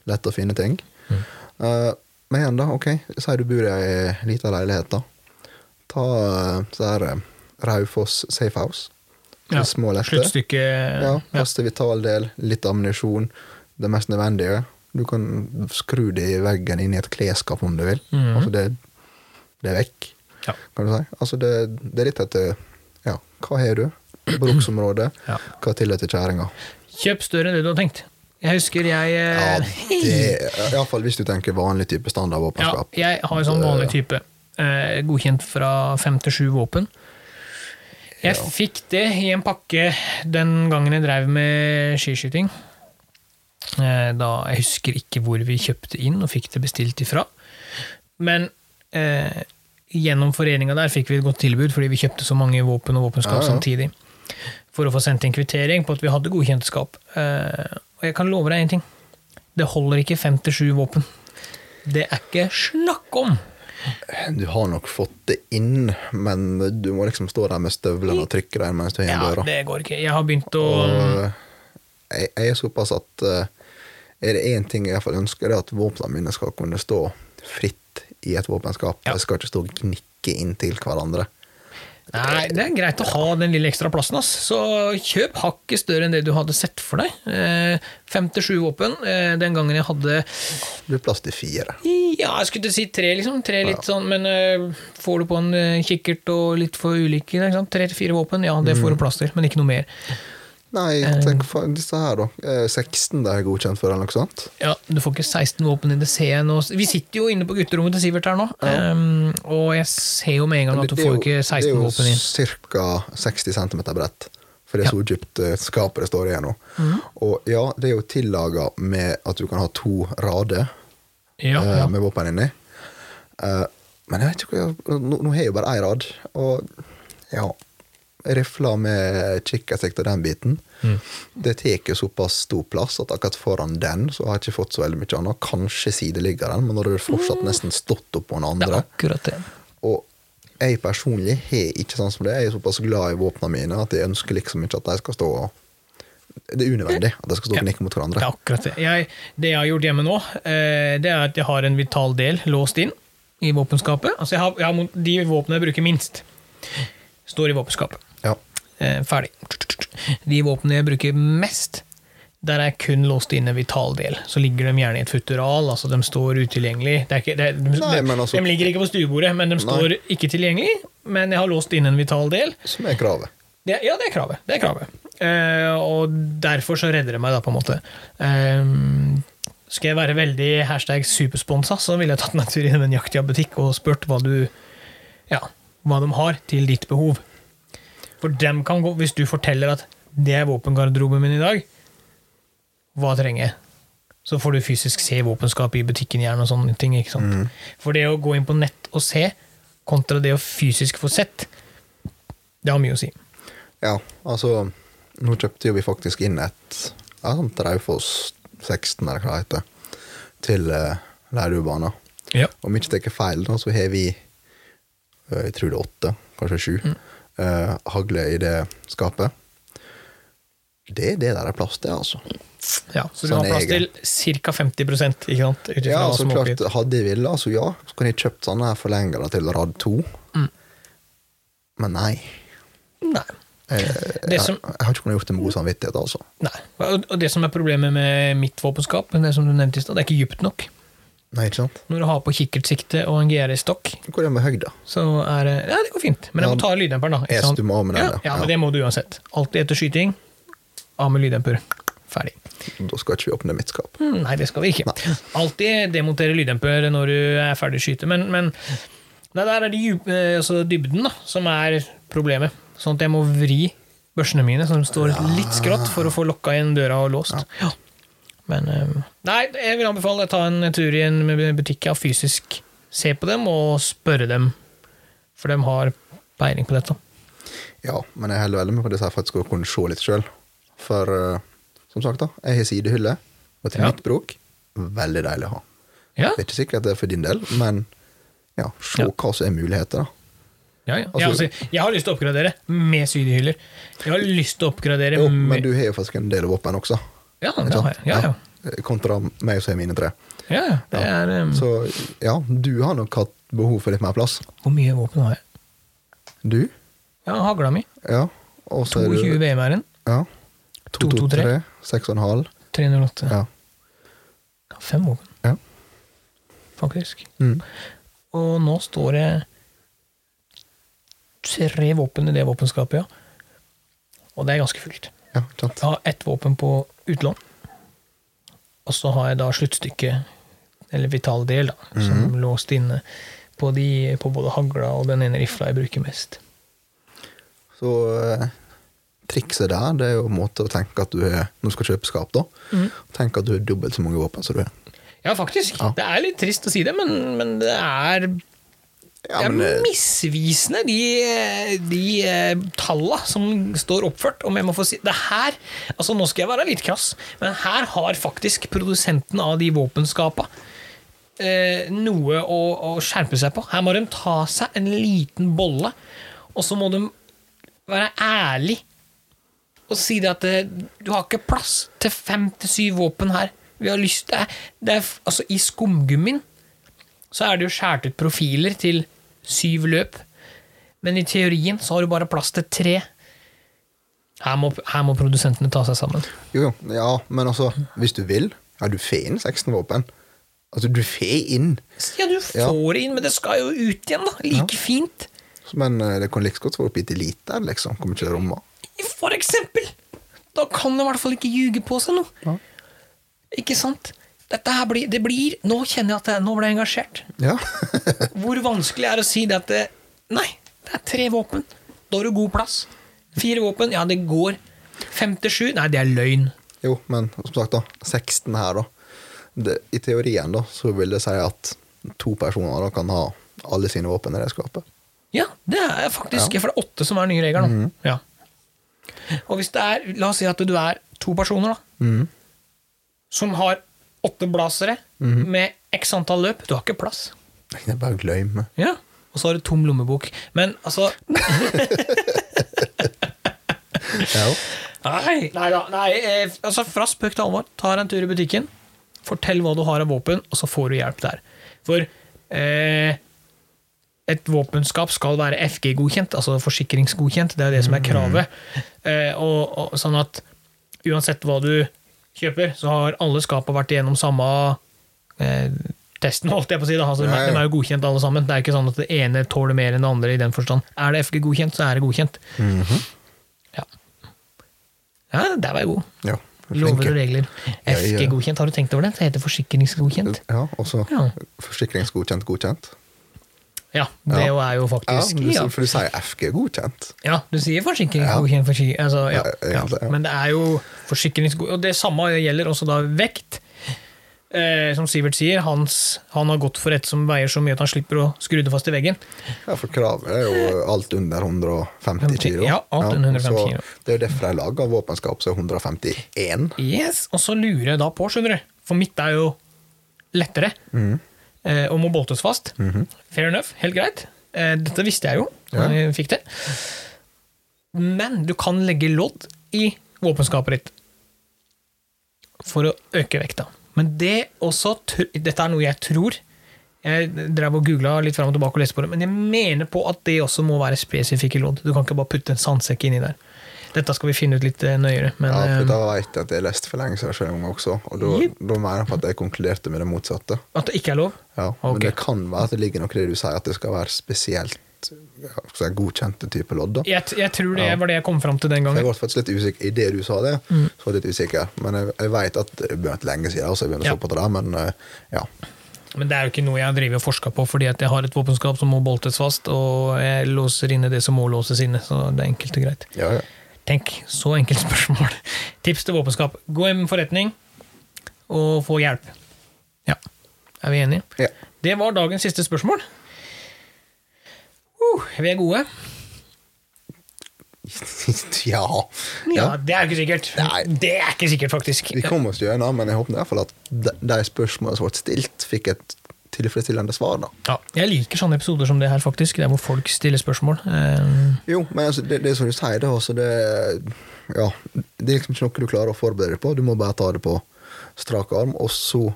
Lett å finne ting. Mm. Uh, men igjen, da. Ok, si du bor i ei lita leilighet, da. Ta uh, så her uh, Raufoss Safehouse. Ja. Små, lette. Sluttstykke Ja, plass til vitaldel, litt ammunisjon, det mest nødvendige. Du kan skru det i veggen inn i et klesskap om du vil. Mm. Altså det, det er vekk, Ja. kan du si. Altså det, det er litt etter ja, hva har du? Bruksområde. (clears throat) Ja. Hva tillater kjerringa? Kjøp større enn det du har tenkt. Jeg husker jeg Ja, eh, det Iallfall hvis du tenker vanlig type ja, standardvåpenskap. Jeg har sånn vanlig type. Eh, godkjent fra fem til sju våpen. Jeg Ja. fikk det i en pakke den gangen jeg drev med skiskyting. Eh, da, jeg husker ikke hvor vi kjøpte inn og fikk det bestilt ifra. Men eh, gjennom foreninga der fikk vi et godt tilbud fordi vi kjøpte så mange våpen og våpenskap Ja, ja. samtidig. For å få sendt en kvittering på at vi hadde godkjente skap. Eh, og jeg kan love deg én ting. Det holder ikke fem til sju våpen. Det er ikke snakk om! Du har nok fått det inn, men du må liksom stå der med støvlene og trykke der mens du har Ja, døra. det går ikke. Jeg har begynt å Og jeg, jeg er såpass at eh, er det én ting jeg iallfall ønsker, det er at våpnene mine skal kunne stå fritt i et våpenskap. Ja. De skal ikke stå og gnikke inntil hverandre. Nei, det er greit å ha den lille ekstra plassen, ass. Så kjøp hakket større enn det du hadde sett for deg. Eh, Fem til sju våpen. Eh, Den gangen jeg hadde Det blir plass til fire. Ja, jeg skulle si tre, liksom. Tre litt sånn, men eh, får du på en kikkert og litt for ulike, ikke sant? tre til fire våpen, ja, det får du plass til, men ikke noe mer. Nei, Eh. tenk for disse her, da. Eh, 16 det er godkjent for, eller noe sånt. Ja, Du får ikke 16 våpen i det, nå. Vi sitter jo inne på gutterommet til Sivert her nå, um, og jeg ser jo med en gang at du får ikke 16 våpen inn. Det er jo ca. 60 cm bredt. For det er Ja. så dypt eh, skapet det står i nå. Mm. Og ja, det er jo tillaga med at du kan ha to rader Ja, eh, ja. med våpen inni. Uh, men jeg vet ikke Nå, nå har jeg jo bare én rad, og ja Rifler med kikkertsikt og den biten. Mm. Det tar jo såpass stor plass at akkurat foran den så har jeg ikke fått så veldig mye annet. Kanskje sideliggeren, men da har du fortsatt nesten stått oppå den Det er andre. akkurat det. Og jeg personlig har ikke sånn som det. Jeg er såpass glad i våpnene mine at jeg ønsker liksom ikke at de skal stå Det er unødvendig at de skal stå og Ja. mot hverandre. Det er akkurat det. Jeg, det jeg har gjort hjemme nå, eh, det er at jeg har en vital del låst inn i våpenskapet. Altså jeg har, jeg har, de våpnene jeg bruker minst, står i våpenskapet. Ja. Eh, ferdig. De våpnene jeg bruker mest, der er kun låst inn en vital del. Så ligger de gjerne i et futteral, altså de står utilgjengelig. Det ikke, er- de, Nei, men altså- de ligger ikke på stuebordet, men de står ikke tilgjengelig. Men jeg har låst inn en vital del. Som er kravet. Det, ja, det er kravet. Det er kravet. Eh, og derfor så redder det meg, da, på en måte. Eh, skal jeg være veldig hashtag supersponsa, så ville jeg tatt meg en tur i en jaktjabutikk og spurt hva du ja, hva de har til ditt behov. For dem kan gå, hvis du forteller at det er våpengarderoben min i dag, hva trenger jeg? Så får du fysisk se våpenskapet i butikken gjerne og sånne ting. ikke sant? For det å gå inn på nett og se, kontra det å fysisk få sett, det har mye å si. Ja, altså Nå kjøpte jo vi faktisk inn et ja, sånt Raufoss 16, eller hva det heter, til uh, Lærdubanen. Ja. Om ikke tar feil, da, så har vi eh, jeg tror det er åtte, kanskje sju, Mm. Eh, hagle i det skapet. Det er det der er plass til, altså. Ja, så du Sånn har plass til ca. 50 ikke sant? Ja, så småbit. klart, Hadde jeg villet, altså ja, så kunne jeg kjøpt sånne her forlengere til rad 2. Mm. Men nei. Nei. Jeg, Det jeg, som- jeg har ikke kunnet gjort det med god samvittighet, altså. Nei. Og det som er problemet med mitt våpenskap, det som du nevnte i stad, det er ikke dypt nok. Nei, ikke sant? Når du har på kikkertsikte og en GR-stokk, Hvor er det med høgda? så er det Ja, det går fint, men jeg må ta lyddemperen, da. yes, du må av med den, ja, ja. ja, Ja. men det må du uansett. Alltid etter skyting, av med lyddemper. Ferdig. Da skal ikke vi åpne mitt skap. Mm, Nei, det skal vi ikke. Alltid demontere lyddemper når du er ferdig å skyte, men, men nei, der er det djup, eh, altså dybden da, som er problemet. Sånn at jeg må vri børsene mine, som står litt skrått, for å få lokka igjen døra og låst. Ja. Men um, Nei, jeg vil anbefale å ta en tur i en butikk og fysisk se på dem og spørre dem, for de har peiling på dette. Ja, men jeg holder veldig med på det jeg skal kunne se litt sjøl. For uh, som sagt, da, jeg har sidehylle, og til Ja. mitt bruk veldig deilig å ha. Ja, Det er ikke sikkert det er for din del, men ja, se Ja. hva som er muligheter, da. ja, ja. Altså- jeg, altså, jeg har lyst til å oppgradere med sydehyller. Jeg har lyst til å oppgradere Jo, med men du har jo faktisk en del våpen også. Ja, det har jeg. Ja, ja. Kontra meg som har mine tre. ja, ja. Det Ja. er, um, Så ja, du har nok hatt behov for litt mer plass. Hvor mye våpen har jeg? Du? Ja, hagla mi. Ja. Og så er 22 du VM-æren. ja. 2, 2, 3. 6,5. 308. Ja. Fem våpen, ja. faktisk. Mm. Og nå står det tre våpen i det våpenskapet, ja. Og det er ganske fullt. Ja. Jeg har ett våpen på utlån. Og så har jeg da sluttstykket, eller vital del, da, som låst inne på, de, på både hagla og den ene rifla jeg bruker mest. Så eh, trikset der, det er jo en måte å tenke at du er Når du skal kjøpe skap, da. Tenk at du har dobbelt så mange våpen som du har. Ja, faktisk. Ja. Det er litt trist å si det, men, men det er Ja, det er eh, misvisende, de, de eh, talla som står oppført. Om jeg må få si det her altså Nå skal jeg være litt krass, men her har faktisk produsenten av de våpenskapa eh, noe å, å skjerpe seg på. Her må de ta seg en liten bolle, og så må de være ærlig og si det at det, du har ikke plass til fem til syv våpen her. Vi har lyst det er, det er, altså I skumgummien så er det jo skåret ut profiler til syv løp. Men i teorien så har du bare plass til tre. Her må, her må produsentene ta seg sammen. jo, jo, ja, men altså, hvis du vil, ja, du får inn 16 våpen. Altså, du får inn. Ja, du får det inn, men det skal jo ut igjen, da. Like fint. Men eh, det kan like godt være oppi til liter, liksom. Kommer ikke til romma. For eksempel! Da kan det i hvert fall ikke ljuge på seg noe. Ja. Ikke sant? Blir, det blir Nå kjenner jeg at jeg, nå ble jeg engasjert. Ja. (laughs) Hvor vanskelig er det å si det at det, Nei, det er tre våpen. Da har du god plass. Fire våpen, ja, det går. Fem til sju, nei, det er løgn. jo, men som sagt, da. 16 her, da. Det, I teorien, da, så vil det si at to personer da kan ha alle sine våpen i det skapet. Ja, det er faktisk For det er åtte som er nye Mm. Ja. Og hvis det er La oss si at du er to personer, da. Som har åtte blasere med x antall løp. Du har ikke plass. Det er bare glemme. Ja. Og så har du tom lommebok. Men altså (laughs) Ja. Nei, nei da. Nei, eh, altså fra spøk til alvor. Ta en tur i butikken. Fortell hva du har av våpen, og så får du hjelp der. For eh, et våpenskap skal være FG-godkjent, altså forsikringsgodkjent. Det er det som er kravet. Eh, og, og, sånn at uansett hva du kjøper, så har alle skapene vært igjennom samme eh, testen, holdt jeg på å si. Da. Altså. De er jo godkjent alle sammen. Det er ikke sånn at det ene tåler mer enn det andre i den forstand. Er det FG-godkjent, så er det godkjent. Ja. ja, der var jeg god. ja. Lover og regler. FG-godkjent, har du tenkt over det? Det heter forsikringsgodkjent. Ja, også Ja. forsikringsgodkjent godkjent. Ja, det Ja. er jo Ja, faktisk du, ja. for du sier FG godkjent. Ja, du sier forsikringsgodkjent, forsikring, altså, ja, Ja, ja. ja. Men det er jo forsikringsgodkjent Og det samme gjelder også da vekt. Eh, som Sivert sier, hans, han har gått for et som veier så mye at han slipper å skru det fast i veggen. Ja, for kravet er jo alt under 150 kilo. Ja, alt under 150 så kilo. Det er jo derfor de lager våpenskap som er 151. Yes, Og så lurer jeg da på, skjønner du, for mitt er jo lettere Mhm. Eh, og må boltes fast. Fair enough, helt greit. Eh, dette visste jeg jo, Ja. jeg fikk det. Men du kan legge lodd i våpenskapet ditt for å øke vekta. Men det også Dette er noe jeg tror. Jeg drev og googla litt fram og tilbake og leste på det, men jeg mener på at det også må være spesifikke lodd. Du kan ikke bare putte en sandsekk inni der. Dette skal vi finne ut litt eh, nøyere. Men, Ja, for eh, da vet jeg at jeg leste for lenge siden også, og da, yep. da mener jeg på at jeg konkluderte med det motsatte. At det ikke er lov? Ja, okay. Men det kan være at det ligger noe i det du sier, at det skal være spesielt ja, si, godkjente type lodd. da. Jeg, jeg tror det var det jeg kom fram til den Jeg gangen. ble faktisk litt usikker i det du sa det. Mm. så var jeg litt usikker. Men jeg, jeg vet at det begynte lenge siden, så jeg begynner å Ja. se på det der, men eh, ja. Men det er jo ikke noe jeg har drevet og forska på, fordi at jeg har et våpenskap som må boltes fast, og jeg låser inne det som må låses inne, så det er enkelt og greit. ja, ja. Tenk, så enkelt (laughs) spørsmål. Tips til våpenskap. Gå i en forretning og få hjelp. Ja. Er vi enige? Ja. Det var dagens siste spørsmål. Uh, vi er gode. (laughs) ja. Ja. Det er ikke sikkert. Nei. Det er ikke sikkert, faktisk. Vi kom oss gjennom, men jeg håper i hvert fall at de spørsmålene som ble stilt, fikk et tilfredsstillende svar. da. Ja, jeg liker sånne episoder som det her, faktisk. Der hvor folk stiller spørsmål. Eh, Jo, men altså, det, det er som du sier, det, altså, det, ja, det er liksom ikke noe du klarer å forberede deg på. Du må bare ta det på strak arm, og så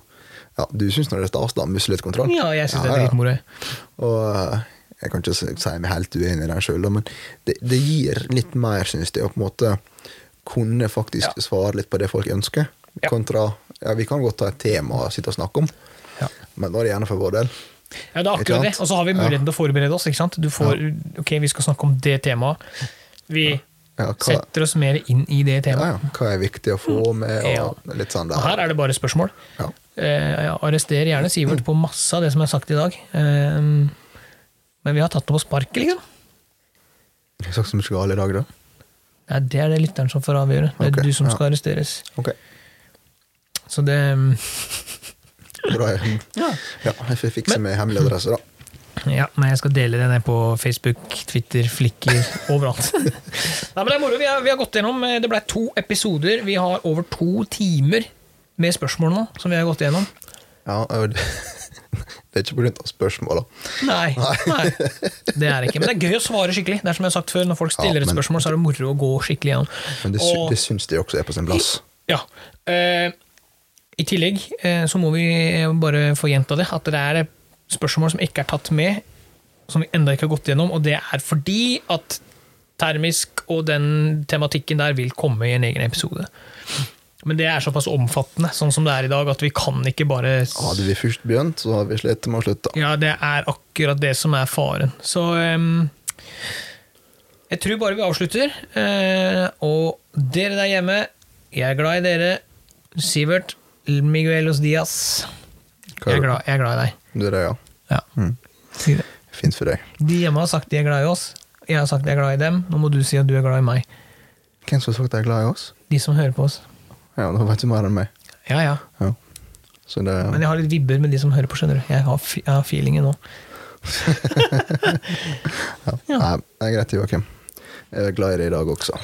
ja, Du syns nå det er stas, da, med litt kontroll? ja, jeg syns det er ja. dritmoro. Og eh, jeg kan ikke si meg helt uenig i den sjøl, men det, det gir litt mer, syns jeg, å på en måte kunne faktisk Ja. svare litt på det folk ønsker, Ja. kontra ja, Vi kan godt ta et tema og sitte og snakke om, Ja. Men da er det gjerne for vår del. Ja, det er akkurat det. Og så har vi muligheten til å forberede oss. ikke sant? Du får, Ok, vi skal snakke om det temaet. Vi Ja, hva, setter oss mer inn i det ja, temaet. ja, hva er viktig å få med, Ja. og litt sånn Og her er det bare spørsmål. Ja. Eh, arrester gjerne Sivert på masse av det som er sagt i dag. Eh, men vi har tatt det på sparket, liksom. Jeg har sagt så mye galt i dag, da. Nei, det er det lytteren som får avgjøre. Det er okay, du som ja. skal arresteres. Okay. Så det mm, (laughs) bra. Ja. ja, jeg fikse med hemmelig adresse, da. Ja, men jeg skal dele det ned på Facebook, Twitter, Flikker, (laughs) overalt. Nei, men det er moro. Vi har, vi har gått gjennom eh, Det ble to episoder. Vi har over to timer med spørsmål nå, som vi har gått gjennom. Ja, (laughs) det, er ikke av spørsmåla. Nei, nei, det er det ikke. Men det er gøy å svare skikkelig. Det er som jeg har sagt før, Når folk stiller Ja, et spørsmål, så er det moro å gå skikkelig gjennom. Men det, Og- det syns de også er på sin plass. Ja. Eh, I tillegg eh, så må vi bare få gjenta det, at det er spørsmål som ikke er tatt med, som vi enda ikke har gått gjennom, og det er fordi at termisk og den tematikken der vil komme i en egen episode. Men det er såpass omfattende, sånn som det er i dag, at vi kan ikke bare Hadde vi først begynt, så hadde vi slitt med å slutte. Ja, det er akkurat det som er faren. Så um, jeg tror bare vi avslutter. Uh, og dere der hjemme, jeg er glad i dere. Sivert Miguelos Diaz. Jeg er glad, jeg er glad i deg. Du er det, ja. Ja. Mm. Si det. Fint for deg. De hjemme har sagt de er glad i oss. Jeg har sagt jeg er glad i dem. Nå må du si at du er glad i meg. Hvem som har sagt de er glad i oss? De som hører på oss. Ja, da vet du mer enn meg. Ja, ja. Ja. Så det Men jeg har litt vibber med de som hører på, skjønner du. Jeg har, jeg har feelingen nå. (laughs) ja. Ja. Nei, det er greit, Joakim. Jeg er glad i deg i dag også.